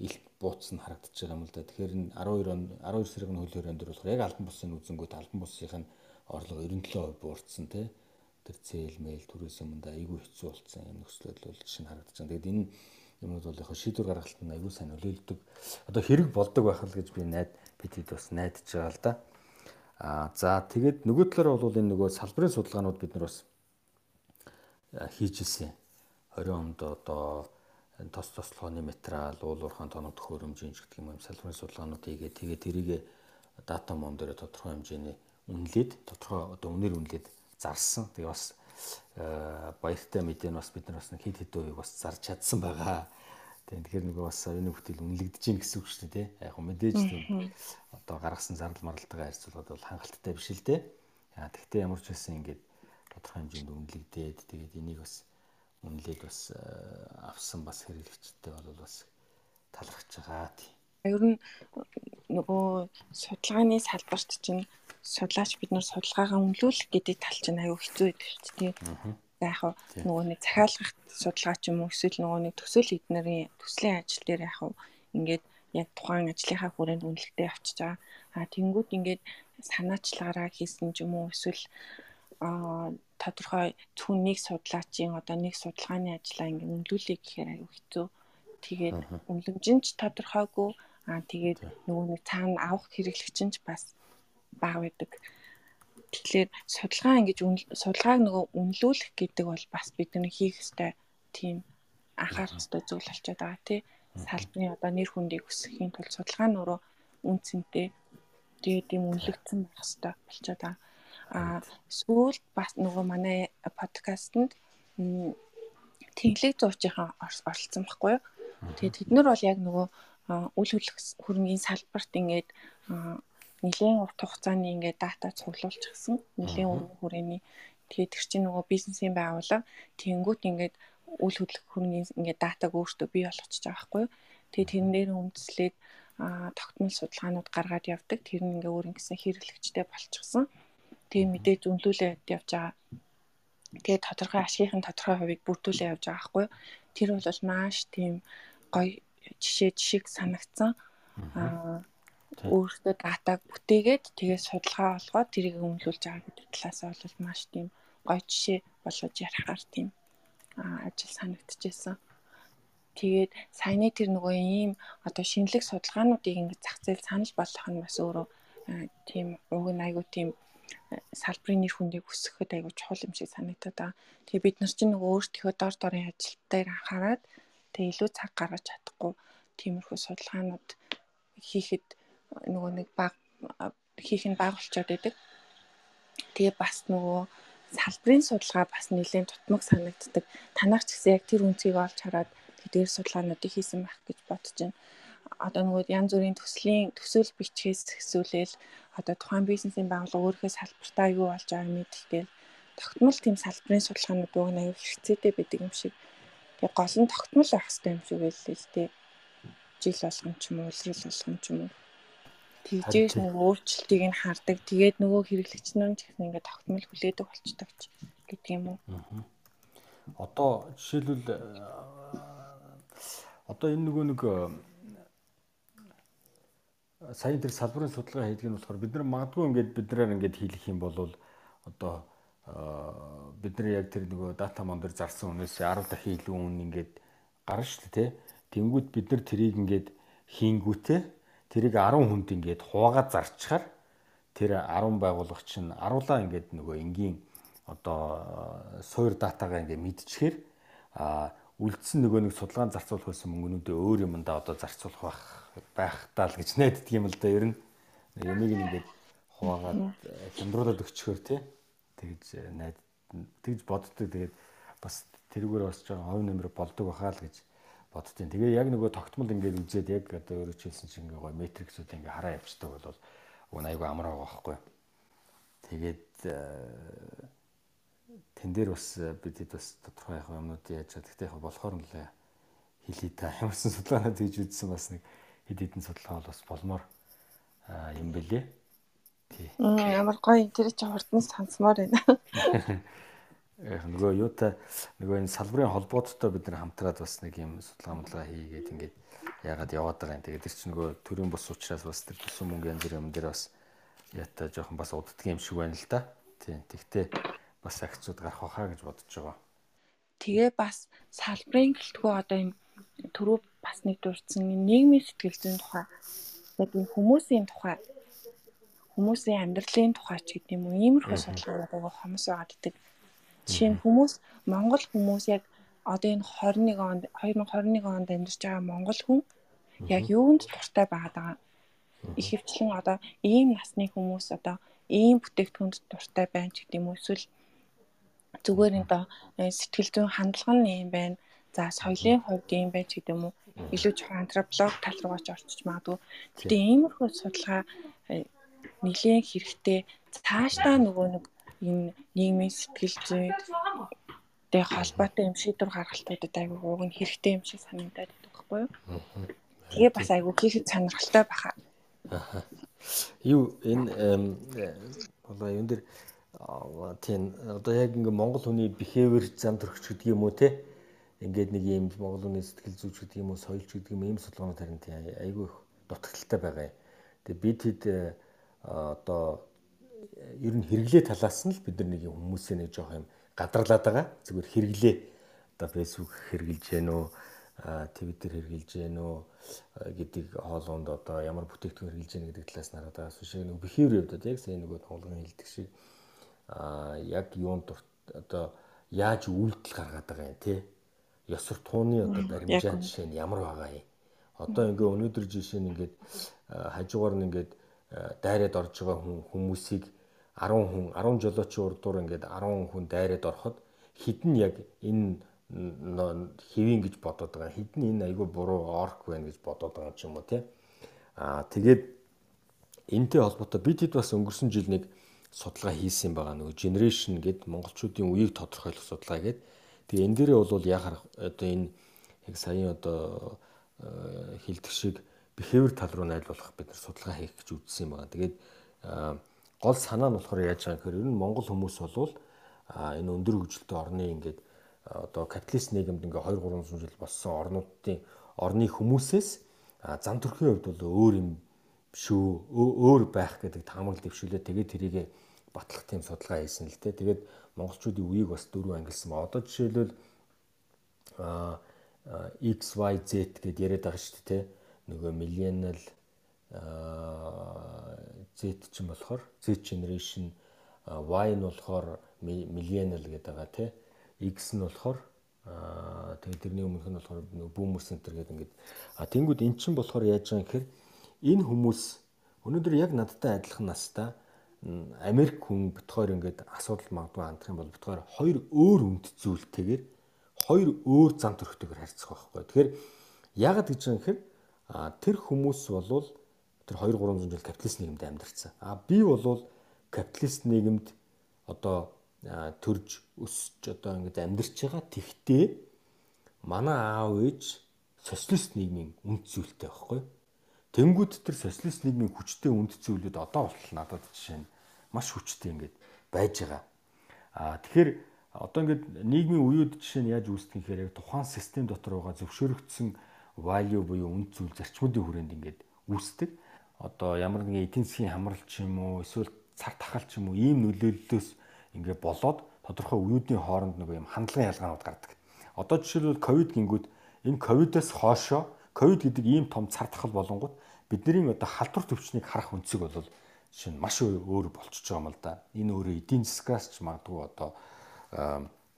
илт бууцсан харагдаж байгаа юм л да. Тэгэхээр энэ 12 он 12 сарын хөлөөрөнд болохоор яг албан бусын үзэнгүүд албан бусынх нь орлого 97% буурсан тий. Тэр зээл мэйл түрээс өмнө айгүй хэцүү болсон юм нөхцөл байдал бол жишээ нь харагдаж байна. Тэгээд энэ юмуд бол яг шийдвэр гаргалтанд аягүй сайн нөлөөлдөг. Одоо хэрэг болдог байх л гэж би найд бидэд бас найдаж байгаа л да. Аа за тэгээд нөгөө талаар бол энэ нөгөө салбарын судалгаанууд бид нар бас хийж ирсэн. 20 онд одоо тос тослогооны материал, уул уурхайн тоног төхөөрөмжийн гэдэг юм салбарын судалгаанууд хийгээд тэгээд тэрийг дата мон дээр тодорхой хэмжээний үнэлээд тодорхой одоо үнээр үнэлээд зарсан. Тэгээ бас баяртай мэдээ нь бас бид нар бас нэг хэд хэд үеийг бас зарж чадсан байгаа. Тэгэхээр нөгөө бас энэ бүтээл үнэлэгдэж гин гэсэн үг шүү дээ. Яг хөө мэдээж тийм одоо гаргасан зардал маралтайгаа харьцуулахад бол хангалттай биш л дээ. Яа тэгтээ ямар ч байсан ингээд тодорхой хэмжээнд үнэлэгдээд тэгээд энийг бас үнэлээд бас авсан бас хэрэглэгчтэй бол бас талархаж байгаа тийм. Ер нь нөгөө судалгааны салбарт чинь судлаач бид нар судалгаагаа үнэлүүлэх гэдэг тал чинь аюу хэцүү байдаг шүү дээ. За яг нөгөө нэг захиалгах судалгаа ч юм уу эсвэл нөгөө нэг төсөөл эднэрийн төслийн ажил дээр яг ингээд яг тухайн ажлынхаа хүрээнд үнэлэлтэд авчиж байгаа. А тэнгууд ингээд санаачлагаараа хийсэн ч юм уу эсвэл а тодорхой зөвхөн нэг судлаачийн одоо нэг судалгааны ажлаа ингээд үнэлүүлэх гэхээр аюу хэцүү. Тэгээд үнэлэмж нь ч тодорхойгүй аа тэгээд нөгөө нэг цаана авах хэрэглэгч нь ч бас бага байдаг. Тэгэхээр судалгаа ингэж судалгааг нөгөө үнэлүүлэх гэдэг бол бас бидний хийх ёстой тийм анхаарах ёстой зүйл болчиход байгаа тий. Салбарын одоо нэр хүндийг өсгөхийн тулд судалгаа нь өөрөө үнцэнтэй тэгээд юм үнэлэгдсэн байх ёстой болчиход байгаа. Аа сүүлд бас нөгөө манай подкастэнд тэнглэг зуучийн оролцсон байхгүй юу? Тэгээд тэд нар бол яг нөгөө үл хөрөнгөний салбарт ингээд нэлээд урт хугацааны ингээд дата цуглуулчихсан. Нэлээд өргөн хүрээний тэгээд тэр чинь нөгөө бизнесийн байгууллага тэнгуут ингээд үл хөрөнгөний ингээд датаг өөртөө бий болгочихж байгаа байхгүй? Тэгээд тэрэн дээр үндэслээд тогтмол судалгаанууд гаргаад явдаг. Тэр нь ингээ өөр ингэсэн хэрэглэгчтэй болчихсон. Тэгээ мэдээж үнэлүүлээд явж байгаа. Тэгээ тодорхой ашигын тодорхой хувийг бүрдүүлээ явж байгаа байхгүй? Тэр бол маш тийм гоё жишээ жишиг санагдсан. Аа өөртөө датаг бүтээгээд тэгээ судалгаа олгоод тэрийг өмлүүлж байгаа гэдэг талаас бол маш тийм гоё жишээ болгож ярихаар тийм ажил санагдчихсэн. Тэгээд саяны тэр нөгөө ийм одоо шинэлэг судалгаануудыг ингэ зах зээл санал болгох нь бас өөрөө тийм уг нь айгуу тийм салбарын нэр хүндийг өсгөхөд айгуу чухал юм шиг санагдаад байгаа. Тэгээ бид нар чинь нөгөө өөртөө дор дорын ажил дээр анхаарад тэгээ илүү цаг гаргаж чадахгүй тиймэрхүү судалгаанууд хийхэд нөгөө нэг баг хийх нь баг болчиход байдаг. Тэгээ бас нөгөө салбарын судалгаа бас нэлээд тутмаг санагддаг. Танаар ч гэсэн яг тэр үнцгийг олж хараад тэдгээр судалгаануудыг хийсэн байх гэж бодож байна. Одоо нөгөө янз бүрийн төслийн төсөөл бичгээс хэсүүлэл одоо тухайн бизнесийн байгууллага өөрийнхөө салбартаа юу болж байгааг мэдгээл тогтмол тийм салбарын судалгаанууд уг нь аюул хэрэгцээтэй байдаг юм шиг. Тэгээ гол нь тогтмол байх хэрэгтэй юм шиг байлээ л дээ. Жил болгон ч юм уу, улирал болгон ч юм уу. Тэгжээж нэг өөрчлөлтийг нь хардаг. Тэгээд нөгөө хэрэглэгч нар ч гэсэн ингээд тогтмол хүлээдэг болчдаг ч гэдэг юм уу. Одоо жишээлбэл одоо энэ нөгөө нэг э, саяын тэр салбарын судалгаа хийдэг нь болохоор бид нар магадгүй ингээд биднээр ингээд хийх юм бол одоо э, бид нар яг тэр нөгөө дата мон дээр зарсан үнээс 10 дахин илүү үн ингээд гарна шүү дээ тий. Тэнгүүд бид нар тэрийг ингээд хийнгүүтээ тэрийг 10 хүнд ингээд хуваагаад зарчхаар тэр 10 байгууллага чинь аруулаа ингээд нөгөө энгийн одоо э, суур датагаа ингээд мэдчихээр а үлдсэн нөгөө нэг судалгаанд зарцуулах байсан мөнгнүүдээ өөр юмдаа одоо зарцуулах байх байх таа л гэж найддаг юм л да ер нь. Ямиг ингээд хуваагаад хямдруулаад өчгөр тий тэгж э, найд тэгж боддог тэгээд бас тэрүүгээр бас жоо хов нэмэр болдог бахаа л гэж боддیں۔ Тэгээ яг нөгөө тогтмол ингээд үзээд яг одоо өөрөө хэлсэн чинь ингээ гоё метриксүүд ингээ хараа явцдаг бол уг айгу амар байгаа байхгүй. Тэгээд э, тэн дээр бас э, бидэд бас тодорхой яг юмнууд яаж чад. Гэхдээ яг болохоор нь л хэлий та ямарсан судалгаанууд хийж үзсэн бас нэг хэд хэдэн судалгаа бол бас болмоор юм бэлээ. Ямар гоё тэр чи хурдан сонсмоор байна. Яг нөгөө юутай нөгөө энэ салбарын холбооттой бид нар хамтраад бас нэг юм судалгаа мдлага хийгээд ингээд яагаад яваад байгаа юм. Тэгээд тэр чинь нөгөө төрийн бус учраас бас тэр төсөн мөнгө янз бүрийн юм дээр бас ята жоохон бас уддаг юм шиг байна л да. Тий. Тэгтээ бас акцууд гарах байхаа гэж бодож байгаа. Тэгээ бас салбарын гэлтгүү одоо энэ түрүү бас нэг дурдсан нийгмийн сэтгэл зүйн тухай яг энэ хүмүүсийн тухай хүмүүсийн амьдралын тухай ч гэдэг юм уу иймэрхүү судалгаанууд аяга хомос байгаад идэг. Жишээ нь хүмүүс Монгол хүмүүс яг одоо энэ 21 онд 2021 онд амьдарч байгаа монгол хүн яг юунд дуртай байгаа. Их хвчлэн одоо ийм насны хүмүүс одоо ийм бүтээгдэхүүнд дуртай байна ч гэдэг юм уу эсвэл зүгээр энэ сэтгэл зүйн хандлага нь юм байна. За соёлын хувьд юм байж гэдэг юм уу? Илүү чухал антрополог тал руугаа ч орчиж магадгүй. Гэтэ иймэрхүү судалгаа нэлээд хэрэгтэй. Цаашдаа нөгөө нэг энэ нийгмийн сэтгэл зүйн тэй холбоотой юм шийдвэр гаргалтуудад айгүй уг нь хэрэгтэй юм шиг санагдаад байдаг байхгүй юу? Тэгээ бас айгүй хийхэд сонирхолтой баха. Юу энэ болоо юм дээр тийм одоо яг ингээ монгол хүний behavior зам төрөгч гэдэг юм уу те ингээд нэг юм монгол хүний сэтгэл зүйч гэдэг юм уу соёлч гэдэг юм ийм судалгаанууд харин тийм айгүй их дутагдaltaй байгаа. Тэгээ бид хэд одоо ер нь хэрэглээ талаас нь л бид нар нэг юм хүмүүсээ нэг жоох юм гадарлаад байгаа. Зүгээр хэрэглээ. Одоо Facebook хэрэгжилж гэнэ үү? Твиттер хэрэгжилж гэнэ үү? Гэдэг хоолунд одоо ямар бүтээгдэхүүн хэрэгжилж гэнэ гэдэг талаас нь хараад байгаа. Сүшээ нэг behavior явдаад яг сайн нөгөө тоглоом хэлдэг шиг. Яг юунд одоо яаж үйлдэл гаргаад байгаа юм те? Ёсор тууны одоо баримжаа жишээ нь ямар байгаа юм? Одоо ингээ өнөөдөр жишээ нь ингээд хажуугаар нь ингээд дайраад орж байгаа хүмүүсийг 10 хүн 10 жолоочийн урдуур ингээд 10 хүн дайраад ороход хідэн яг энэ хэвийн гэж бодоод байгаа хідэн энэ айгүй буруу орк байна гэж бодоод байгаа юм уу тий аа тэгээд энтэй холбоотой бид хэд бас өнгөрсөн жил нэг судалгаа хийсэн байгаа нөгөө generation гэд монголчуудын үеийг тодорхойлох судалгаа гэдэг. Тэгээ энэ дээрээ бол яхаар одоо энэ яг саяын одоо хилдэг шиг behavior тал руу найдварлах бид нар судалгаа хийх гэж үзсэн байгаа. Тэгээд гол санаа нь болохоор яаж байгаа гэхээр ер нь монгол хүмүүс бол энэ өндөр хөгжилтэй орны ингээд одоо капиталист нийгэмд ингээ 2 300 жил болсон орнуудын орны хүмүүсээс зам төрхийн хувьд бол өөр юм шүү өөр байх гэдэг таамаглал дэвшүүлээ тэгээд тэрийг батлах тийм судалгаа хийсэн л дээ. Тэгээд монголчуудын үеийг бас дөрөв ангилсан ба одоо жишээлбэл а XYZ гэдээ яриад байгаа шүү дээ. Нөгөө millennial Z ч юм болохоор Z generation Y нь болохоор millennial гэдэг байгаа тий. X нь болохоор аа тэгээд тэрний өмнөх нь болохоор boomer center гэдэг ингээд а тэнгууд эн чинь болохоор яаж байгаа гэхээр энэ хүмүүс өнөөдөр яг надтай адилхан настай Америк хүн битгаар ингээд асуудал магадгүй хандах юм бол битгаар хоёр өөр үнд зүйлтэйгээр хоёр өөр зам төрхтэйгээр харьцах байхгүй. Тэгэхээр яагаад гэж юм гэхээр тэр хүмүүс болвол тэр 2 300 жил капиталист нийгэмд амьдарсан. А би болвол капиталист нийгэмд одоо төрж өсөж одоо ингэж амьдарч байгаа. Тэгтээ манай аав ээж социалист нийгмийн үнд зүйлтэй байхгүй. Тэнгүүд тэр социалист нийгмийн хүчтэй үнд зүйлүүд одоо болтол надад жишээ нь маш хүчтэй ингэж байж байгаа. А тэгэхээр одоо ингээд нийгмийн үеуд жишээ нь яаж үүсдэг гэхээр яг тухайн систем дотор байгаа зөвшөөрөгдсөн value буюу үнд зүйл зарчмуудын хүрээнд ингээд үүсдэг. Одоо ямар нэгэн эдийн засгийн хамрал ч юм уу эсвэл цар тахал ч юм уу ийм нөлөөллөөс ингээд болоод тодорхой үеүүдийн хооронд нэг юм хандлагын ялгаанууд гардаг. Одоо жишээлбэл ковид гингүүд энэ ковидоос хоошоо ковид гэдэг ийм том цар тахал болонгууд бидний одоо халдвар төвчнийг харах үнцэг бол нь маш өөр болчихж байгаа юм л да. Энэ өөрөө эдийн засгаас ч магадгүй одоо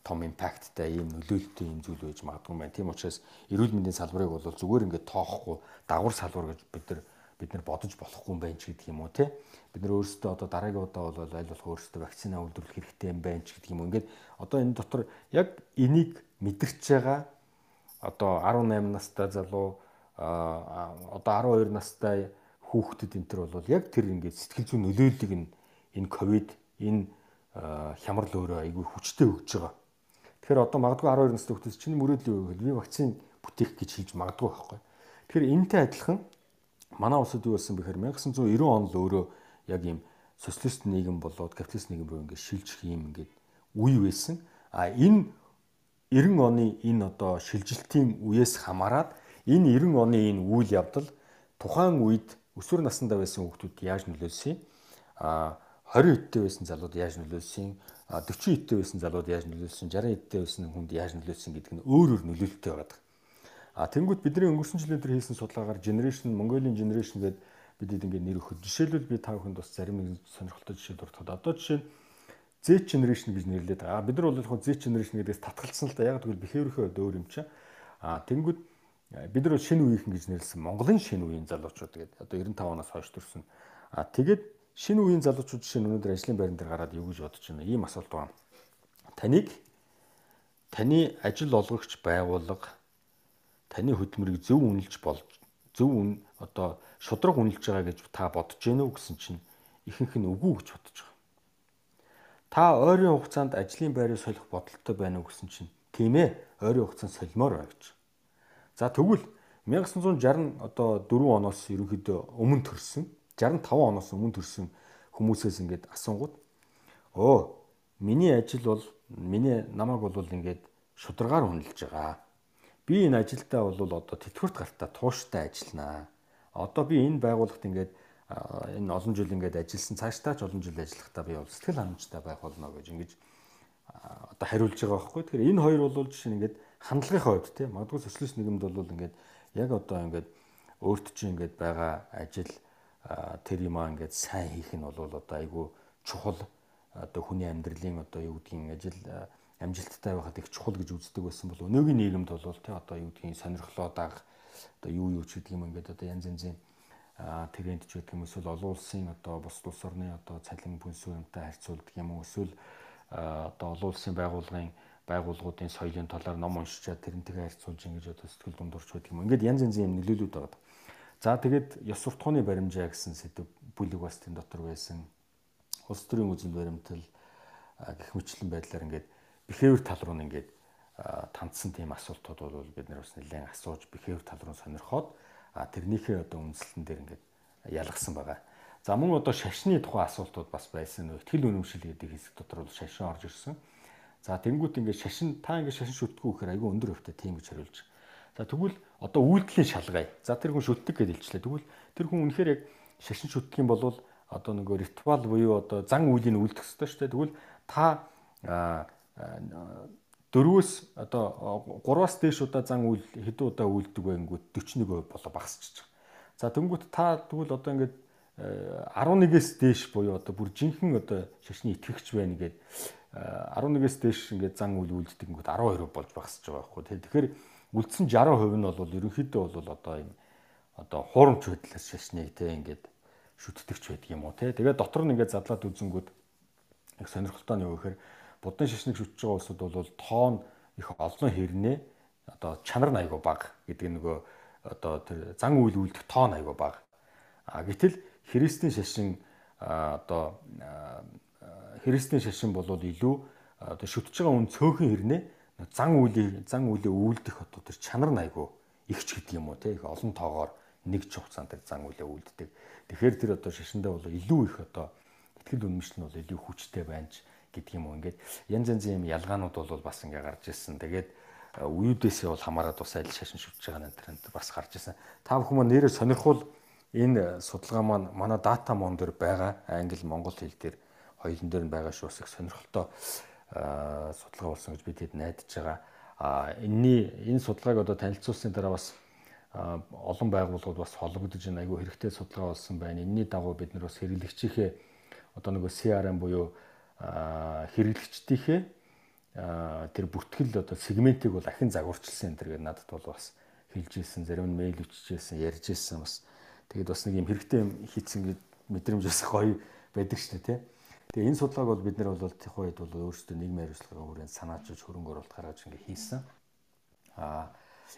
том импакттай ийм нөлөөлөлттэй ийм зүйл байж магадгүй байна. Тийм учраас эрүүл мэндийн салбарыг бол зүгээр ингээд тоохгүй дагвар салбар гэж бид нар бид нар бодож болохгүй юм байна ч гэдэг юм уу те. Бид нар өөрсдөө одоо дараагийн удаа бол аль болох өөрсдөө вакцина үйлдвэрлэх хэрэгтэй юм байна ч гэдэг юм. Ингээд одоо энэ дотор яг энийг мэдэрч байгаа одоо 18 настай залуу одоо 12 настай хүүхдэд энэ төр бол яг тэр ингээд сэтгэл зүйн нөлөөллийг нь энэ ковид энэ хямрал өөрөө айгүй хүчтэй өгж байгаа. Тэгэхээр одоо магадгүй 12 настай хүүхдээс чинь мөрөөдлийн үйл би вакцин бүтээх гэж хийж магадгүй байхгүй. Тэгэхээр энэтэй адилхан манай улсад юу болсон бэхээр 1990 он л өөрөө яг ийм социалист нийгэм болоод капиталист нийгэм рүү ингээд шилжих юм ингээд үе байсан. А энэ 90 оны энэ одоо шилжилтийн үеэс хамаарат энэ 90 оны энэ үйл явдал тухайн үед өсвөр насндаа байсан хүүхдүүд яаж нөлөөлсөн? А 20 эдтэй байсан залууд яаж нөлөөлсөн 40 эдтэй байсан залууд яаж нөлөөлсөн 60 эдтэй байсан хүнд яаж нөлөөлсөн гэдэг нь өөр өөр нөлөөлөлттэй байдаг. А тэнгууд бидний өнгөрсөн жилийн дээр хийсэн судалгаагаар generation Mongolian generation гэдэг бидэд ингээд нэр өгөхөд жишээлбэл би та бүхэнд бас зарим нэг сонирхолтой жишээ дуртахад одоо жишээ нь Z generation гэж нэрлэдэг. А бид нар бол яг Z generation гэдэгс татгалцсан л да яг тэгвэл бэхээрийнхөө өөр юм чинь. А тэнгууд бид нар шинэ үеийнхэн гэж нэрлсэн Монголын шинэ үеийн залуучууд гэдэг одоо 95 оноос хойш төрсэн. А тэгээд шинэ үеийн залуучууд нь өнөөдөр ажлын байран дээр гараад юу гэж бодож байна ийм асуулт байна. Таныг таны ажил олгогч байгууллага таны хөдөлмөрийг зөв үнэлж болж зөв үн одоо шудраг үнэлж байгаа гэж та бодож гэнэ үү гэсэн чинь ихэнх нь үгүй гэж бодож байгаа. Та ойрын хугацаанд ажлын байрыг солих бодолтой байна уу гэсэн чинь тийм ээ ойрын хугацаанд солимоор байна гэж. За тэгвэл 1960 одоо 4 оноос ерөнхийдөө өмнө төрсэн 65 оноос өмнө төрсэн хүмүүсээс ингээд асуунгууд өө миний ажил бол миний намайг бол ингээд шударгаар үнэлж байгаа. Би энэ ажилдаа бол одоо тэтгэврт гартаа тууштай ажилланаа. Одоо би энэ байгууллагт ингээд энэ олон жил ингээд ажилласан цаашдаа ч олон жил ажиллахдаа би бол сэтгэл ханамжтай байх болно гэж ингэж одоо хариулж байгаа байхгүй. Тэгэхээр энэ хоёр бол жишээ нь ингээд хандлагынхаа хувьд тийм магадгүй социалист нийгэмд бол ингээд яг одоо ингээд өөрт чинь ингээд байгаа ажил тэр юмаа ингээд сайн хийх нь бол одоо айгүй чухал одоо хүний амьдралын одоо юу гэдгийг ажил амжилттай байхад их чухал гэж үздэг байсан бол өнөөгийн нийгэмд бол тий одоо юу гэдгийг сонирхлоо даах одоо юу юу ч гэдэг юм ингээд одоо янз янзын тренд ч гэдэг юм эсвэл олон улсын одоо бус улс орны одоо цалин бүнсүү юмтай харьцуулдаг юм уу эсвэл одоо олон улсын байгууллагын байгууллагуудын соёлын талаар ном уншичаад тэрнтэйгээ харьцуулж ингэж одоо сэтгэл дундурч байдаг юм. Ингээд янз янзын юм нөлөөлөд байгаа. За тэгээд ёс суртахууны баримжаа гэсэн сэдв бүлэг бас тэн дотор байсан улс төрийн үзэл баримтал гэх мэтлэн байдлаар ингээд behavior тал руу ингээд тандсан тийм асуултууд бол бид нар бас нэлээд асууж behavior тал руу сонирхоод тэрнийхээ одоо үндэслэн дээр ингээд ялгасан байгаа. За мөн одоо шашны тухай асуултууд бас байсан. Итгэл үнэмшил гэдэг хэсэг дотор бол шашин орж ирсэн. За тэнгуут ингээд шашин та ингээд шашин шүтгүү гэхээр айгүй өндөр хөвтэй тийм гэж хариулж. За тэгвэл одоо үйлдэлийн шалгай. За тэр хүн шүтдэг гэж хэлчлээ. Тэгвэл тэр хүн үнэхээр яг шашин шүтдэг юм бол одоо нөгөө ритуал буюу одоо зан үйлийн үлдэх ёстой шүү дээ. Тэгвэл та дөрвөөс одоо 3-аас дээш удаа зан үйл хэдэн удаа үлддэг байнгут 41% болоо багасчих. За тэнгуут та тэгвэл одоо ингээд 11-ээс дээш буюу одоо бүр жинхэнэ одоо шашны итгэгч байна гэдэг 11-ээс дээш ингээд зан үйл үлддэг гингүүд 12% болж багасч байгаа байхгүй. Тэгэхээр үлдсэн 60% нь бол ерөнхийдөө бол одоо юм одоо хуурамч байдлаас шашныг те ингээд шүтдэгч байдаг юм уу те. Тэгээд дотор нь ингээд задлаад үзэнгүүд их сонирхолтой нь юу гэхээр будын шишнийг шүтж байгаа улсууд бол тоон их олон хэрнээ одоо чанар нь айгүй баг гэдэг нөгөө одоо тэр зан үйл үлдэх тоон айгүй баг. А гэтэл христийн шашин одоо христийн шашин бол илүү одоо шүтж байгаа үн цөөхөн хэрнээ зан үлийн зан үлийн үлдэх одоо тэр чанар нь айгүй ихч гэдэг юм уу те их олон тоогоор нэг ч хугацаанд зан үлээ үлддэг. Тэгэхээр тэр одоо шашиндаа бол илүү их одоо ихтгэл үнэмшил нь бол илүү хүчтэй байна ч гэдэг юм уу. Ингээд янз янзын юм ялгаанууд бол бас ингээ гарч ирсэн. Тэгээд үеүдээсээ бол хамаарад бас аль шашин шүтж байгаа энэ тренд бас гарч ирсэн. Та бүхэн маань нэрээ сонирхол энэ судалгаа маань манай дата мон дээр байгаа. Англи монгол хэл дээр хоёулын дээр нь байгаа шүү. Бас их сонирхолтой судалгаа болсон гэж бид хэд найдаж байгаа. А энэний энэ судалгааг одоо танилцуулсны дараа бас олон байгууллагууд бас холбогдож байна. Айгүй хэрэгтэй судалгаа болсон байна. Энийний дагуу бид нар бас хэрэглэгчийнхээ одоо нөгөө CRM буюу хэрэглэгчдийнхээ тэр бүртгэл одоо сегментийг бол ахин загварчилсан энэ төр надад бол бас хэлж ирсэн. Зарим нь мэйл өччихсэн, ярьж ирсэн бас. Тэгээд бас нэг юм хэрэгтэй юм хийцэн гэд мэдрэмж бас гоё байдаг шүү дээ, тий. Тэгээ энэ судалгааг бол бид нар бол тех үед бол өөрсдөө нийгмийн хариуцлагын хүрээнд санаачиж хөрөнгө оруулалт гаргаж ингээ хийсэн. Аа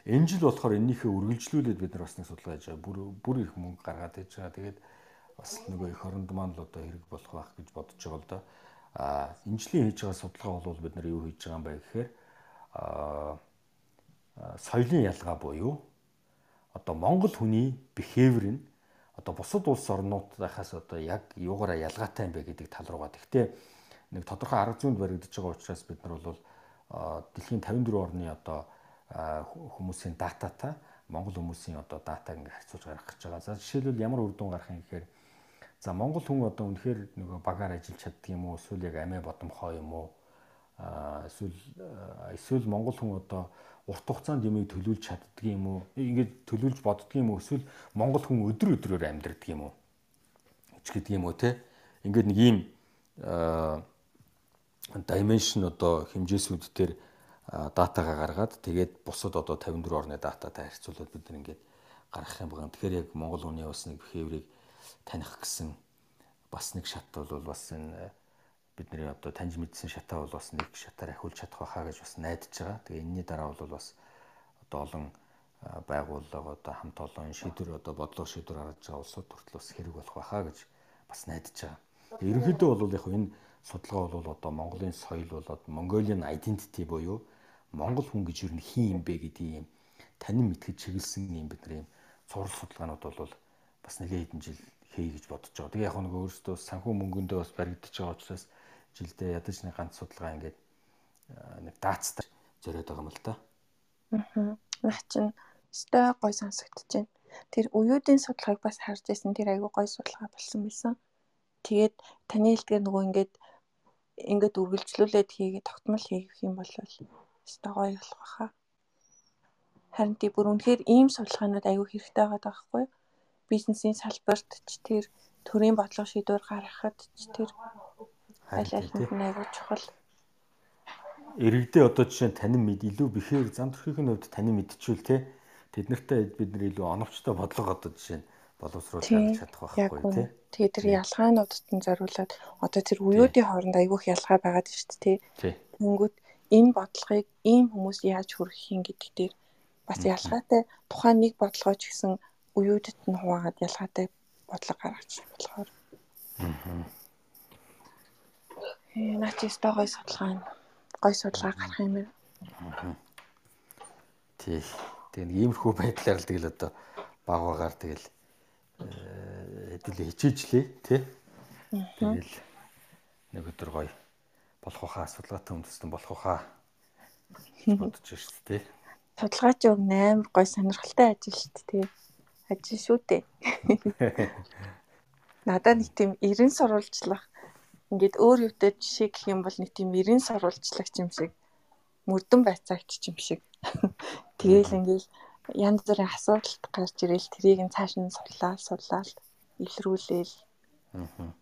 Энэ жил болохоор энэнийхээ үргэлжлүүлээд бид нар бас нэг судалгаа хийж байгаа. Бүр бүр их мөнгө гаргаад иж байгаа. Тэгээд бас нөгөө их оронд маань л одоо хэрэг болох байх гэж бодож байгаа л да. А энэ жилийн хийж байгаа судалгаа бол бид нар юу хийж байгаа юм бэ гэхээр а соёлын ялгаа буюу одоо Монгол хүний behavior нь одоо бусад улс орнуудынхаас одоо яг юугаараа ялгаатай юм бэ гэдэг тал руугаа. Гэхдээ нэг тодорхой арга зүйнд баригдаж байгаа учраас бид нар бол дэлхийн 54 орны одоо хүмүүсийн дататай Монгол хүмүүсийн одоо датаг ингээ харьцуулж гаргах гэж байгаа. За жишээлбэл ямар үр дүн гарах юм гэхээр за Монгол хүн одоо үнэхээр нөгөө багаар ажиллаж чаддаг юм уу? Эсвэл яг амиа бодомхоо юм уу? Эсвэл эсвэл Монгол хүн одоо урт хугацаанд юмыг төлөвлөж чаддаг юм уу? Ингээд төлөвлөж боддог юм уу? Эсвэл Монгол хүн өдөр өдрөөр амьдрдаг юм уу? ч гэдэг юм уу те. Ингээд нэг ийм dimension одоо хэмжээсүүд дээр датагаа гаргаад тэгээд бусад одоо 54 орны дататай харьцуулаад бид нар ингээд гаргах юм байна. Тэгэхээр яг Монгол хүний бас нэг behavior-ыг таних гэсэн бас нэг шат бол бас энэ бидний одоо таньж мэдсэн шатаа бол бас нэг шатаар ахиулж чадах байхаа гэж бас найдаж байгаа. Тэгээ энэний дараа бол бас одоо олон байгууллага одоо хамт олон шийдвэр одоо бодлого шийдвэр гаргаж байгаа улсууд хүртэл бас хэрэг болох байхаа гэж бас найдаж байгаа. Ерөнхийдөө бол яг энэ судалгаа бол одоо Монголын соёл болоод Mongolian identity буюу Монгол хүн гэж юу хин юм бэ гэдгийг юм танин мэдхэд чиглэсэн юм бид нар юм цуврал судалгаанууд бол бас нэлээд хэдэн жил хий гэж бодож байгаа. Тэгээ яг нэг өөрөөсөө санхүү мөнгөндөө бас баригдаж байгаа учраас жилдээ ядаж нэг ганц судалгаа ингээд нэг даацтай зориод байгаа юм л да. Аа. Наа чин өстой гой сонсогдож байна. Тэр уюудын судалгааг бас харж байсан. Тэр айгүй гой судалгаа болсон байсан. Тэгээд таны хэлдгээр нөгөө ингээд ингээд үргэлжлүүлээд хийгээд тогтмол хийх юм бол өстой гоё болох байхаа. Харин тий бүр үнэхээр ийм судалгаанууд аюу хэрэгтэй байгаа байхгүй юу? Бизнесийн салбарт ч тэр төрийн бодлого шийдвэр гаргахад ч тэр Аль аль нь аягүй чухал. Иргэдээ одоо жишээ нь танин мэд илүү бэхээр зам төрхийн хувьд танин мэдчихвэл те тэд нартай бид нар илүү оновчтой бодлого одоо жишээ нь боловсруулж чадах байхгүй тий. Тэгээд тэр ялгаануудад нь зориулаад одоо тэр уюудын хооронд айгүйх ялгаа байгаад шүү дээ тий. Тэнгүүт энэ бодлогыг ийм хүмүүс яаж хүргэх юм гэдэг дээр бас ялгаатай тухайн нэг бодлогоо ч гэсэн уюудад нь хуваагаад ялгаатай бодлого гаргаж болохоор. Аа. Э наач өстой гой судалгаа нь гой судалгаа гарах юм байна. Тий. Тэгээд иймэрхүү байдлаар л тэгэл одоо багваагаар тэгэл хэдүүлээ хичээжлээ тий. Тэгэл нэг өдөр гоё болох хаа судалгаатай үндэстэн болох хаа бодож шээ тий. Судалгаач өг 8 гоё сонирхолтой ажил шүү дээ тий. Ажил шүү дээ. Надад нэг тийм 90 сурвалжлах ингээд өөр юутай жишээ гэх юм бол нэг тийм 90 сурвалжлагч юм шиг мөрдөн байцаагч юм шиг. Тэгээл ингээл янз бүрийн асуудалт гарч ирэл тэрийг нь цааш нь судлаад судлаад илрүүлээл. Аа.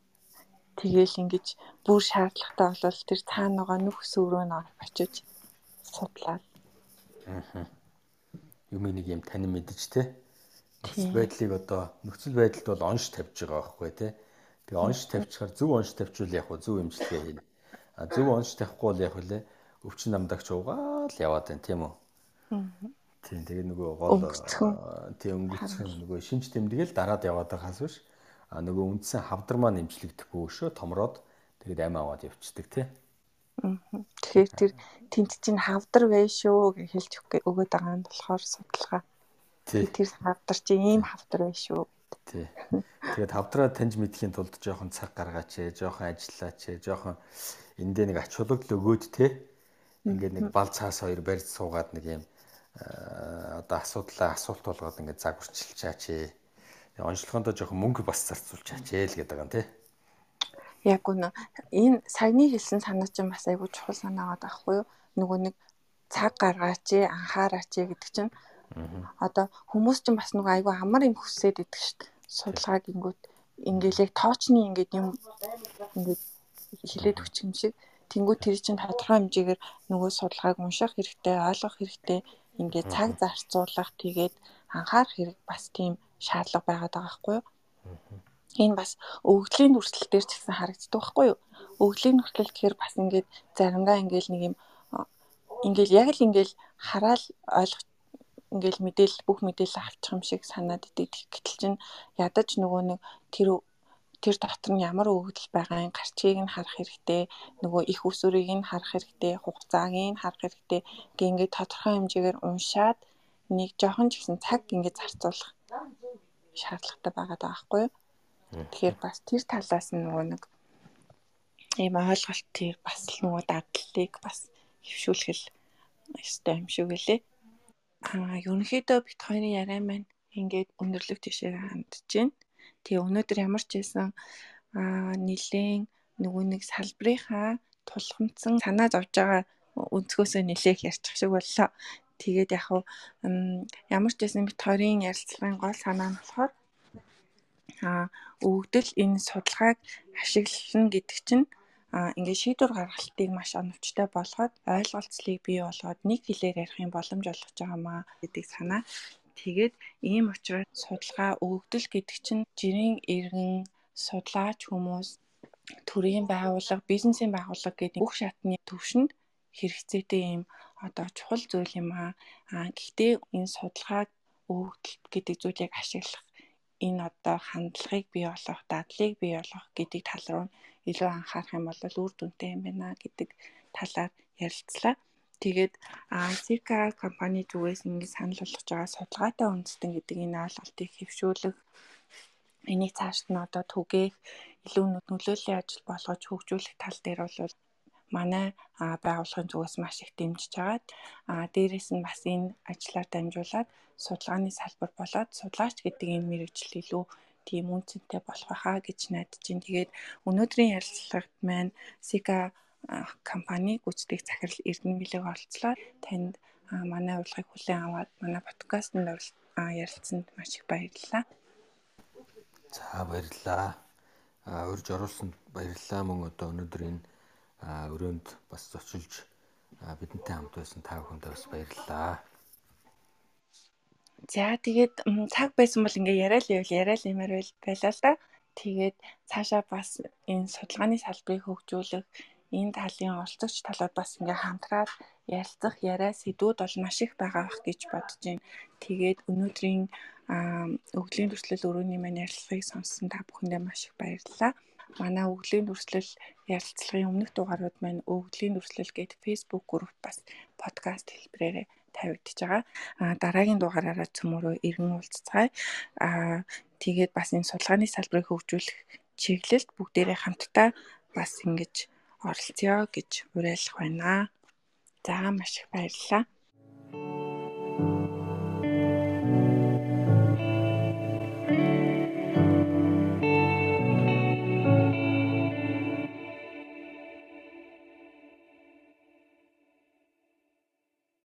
Тэгээл ингэж бүр шаардлагатай болвол тэр цаана байгаа нүх сүрөө нь очиж судлаад. Аа. Юм нэг юм тань мэдэж те. Нөхцөл байдлыг одоо нөхцөл байдалд бол онш тавьж байгаа байхгүй те. Тэгээ онш тавьчихаар зөв онш тавьчвал яг зөв имчилгээ хийнэ. А зөв онш тавихгүй бол яг үлээ өвчин намдагч уугаал яваад байна тийм үү. Тийм тэгээ нөгөө гол тийм өнгөцхөн нөгөө шинж тэмдэглэл дараад яваад байгаас биш а нөгөө үндсэн хавдар маань нэмжлэгдэхгүй өшөө томроод тэгээд амь аваад явцдаг тий. Тэгэхээр тэр тент чинь хавдар бай шүү гэж хэлж өгöd байгаа нь болохоор судалгаа. Тэр хавдар чинь ийм хавдар бай шүү. Тий. Тэгээд хавдраа таньж мэдхийн тулд жоохон цаг гаргаач ээ, жоохон ажиллаач ээ, жоохон эндээ нэг ач холбогдол өгөөд тий. Ингээд нэг бал цаас хоёр барьж суугаад нэг юм Э, одоо асуудлаа асуулт болгоод ингээд загварчилчаач ээ. Онцлогоондоо жоохон мөнгө бас зарцуулчаач ээ л гэдэг юм тий. Яг үнэ энэ саяны хэлсэн санаа чинь бас айгүй чухал санаагаад байхгүй юу? Нөгөө нэг цаг гаргаач ээ, анхаараач ээ гэдэг чинь одоо хүмүүс чинь бас нөгөө айгүй амар юм хүсээд идэг шүү дээ. Судалгаа гингүүт ингээл яг тоочны ингээд юм ингээд хилээд өгч юм шиг тэнгуү тэр чинь тодорхой хэмжээгээр нөгөө судалгааг унших хэрэгтэй, ойлгох хэрэгтэй, ингээд цаг зарцуулах тэгээд анхаарах хэрэг бас тийм шаардлага байгаад байгаа байхгүй юу? Энэ бас өвгдлийн дүрслэл дээр ч гэсэн харагддаг байхгүй юу? Өвгдлийн дүрслэл гэхээр бас ингээд заримдаа ингээд нэг юм ингээд яг л ингээд хараал ойлгох ингээл мэдээлэл бүх мэдээлэл авчих юм шиг санаад идэг. Гэтэл чинь ядаж нөгөө нэг тэр тэр дотор нь ямар өгөгдөл байгааг гарчийг нь харах хэрэгтэй нөгөө их усүрийг нь харах хэрэгтэй хугацааг нь харах хэрэгтэй. Гээ ингээд тодорхой хэмжээгээр уншаад нэг жоохон ч гэсэн цаг ингээд зарцуулах шаардлагатай байгаа даахгүй юу? Тэгэхээр бас тэр талаас нь нөгөө нэг ийм ойлголтыг бас л нөгөө дадлыг бас хөвшүүлэх ёстой юм шиг үлээ аа ерөнхийдөө бит хоёрын яриа маань ингээд өндөрлөг тишээ хандж байна Тэгээ өнөөдөр ямар ч байсан аа нилээн нөгөө нэг салбарынхаа тулгамдсан санаа зовж байгаа өнцгөөсөө нилээх ярьчих шиг боллоо. Тэгээд яг хуу ямар ч байсан бит хоёрын ярилцлагын гол санаа нь болохоор аа өвгдөл энэ судалгааг ашиглана гэдэг чинь а ингээд шийдвэр гаргалтыг маш оновчтой болгоод ойлголцлыг бий болгоод нэг хэлээр ярих юм боломж олгож байгаа маа гэдэг санаа Тэгээд ийм учраас судалгаа өгөгдөл гэдэг чинь жирийн иргэн судлаач хүмүүс төрийн байгууллага, бизнесийн байгууллага гэдэг бүх шатны төвшөнд хэрэгцээтэй юм одоо чухал зүйл юм аа. Аа гэхдээ энэ судалгааг өгөгдөл гэдэг зүйлийг ашиглах энэ одоо хандлагыг бий болгох, дадлыг бий болгох гэдэг тал руу илүү анхаарах юм бол үр дүнтэй юм байна гэдэг талаар ярилцлаа. Тэгээд Zika компани зүгээс ингэ санал болгож байгаа судалгаатай үндэстэн гэдэг энэ ойлголтыг хэвшүүлэх энийг цаашд нь одоо түгээх илүү нөлөөллийн ажил болгож хөгжүүлэх тал дээр бол манай байгууллагын зүгээс маш их дэмжиж байгаад а дээрэс нь бас энэ ажлаар дамжуулаад судалгааны салбар болоод судлаач гэдэг энэ мэрэгжил илүү тийм үнцэнтэй болох байхаа гэж найдаж байна. Тэгээд өнөөдрийн ярилцлагад маань Sika компани гүйцэтгэх захирал Эрдэнэ билег оролцлоо. Танд манай урилгыг хүлээн аваад манай подкастт ярилцсанд маш их баярлалаа. За баярлалаа. урьж оруулсанд баярлалаа мөн одоо өнөөдөр энэ өрөөнд бас зочилж бидэнтэй хамт байсан та бүхэндээ бас баярлалаа. За тэгээд цаг байсан бол ингээ яриад л яриад л юмар байлаа л да. Тэгээд цаашаа бас энэ судалгааны салбарыг хөгжүүлэх энэ талын оролцогч талууд бас ингээ хамтраад ярилцах яриа сэдвүүд бол маш их байгаа бах гэж бодож байна. Тэгээд өнөөдрийн өвглийн төрслөл өрөөний маань ярилцлагыг сонссон та бүхэндээ маш их баярлалаа. Манай өвглийн төрслөл ярилцлагын өмнөх дугаарууд маань өвглийн төрслөл гэд Facebook групп бас подкаст хэлбэрээр тавигдчихж байгаа. А дараагийн дугаараараа цөмөрөө иргэн уулзцгаая. А тэгээд бас энэ судалгааны салбарыг хөгжүүлэх чиглэлд бүгдээрээ хамтдаа бас ингэж оролцъё гэж уриалах байна. За маш их баярлалаа.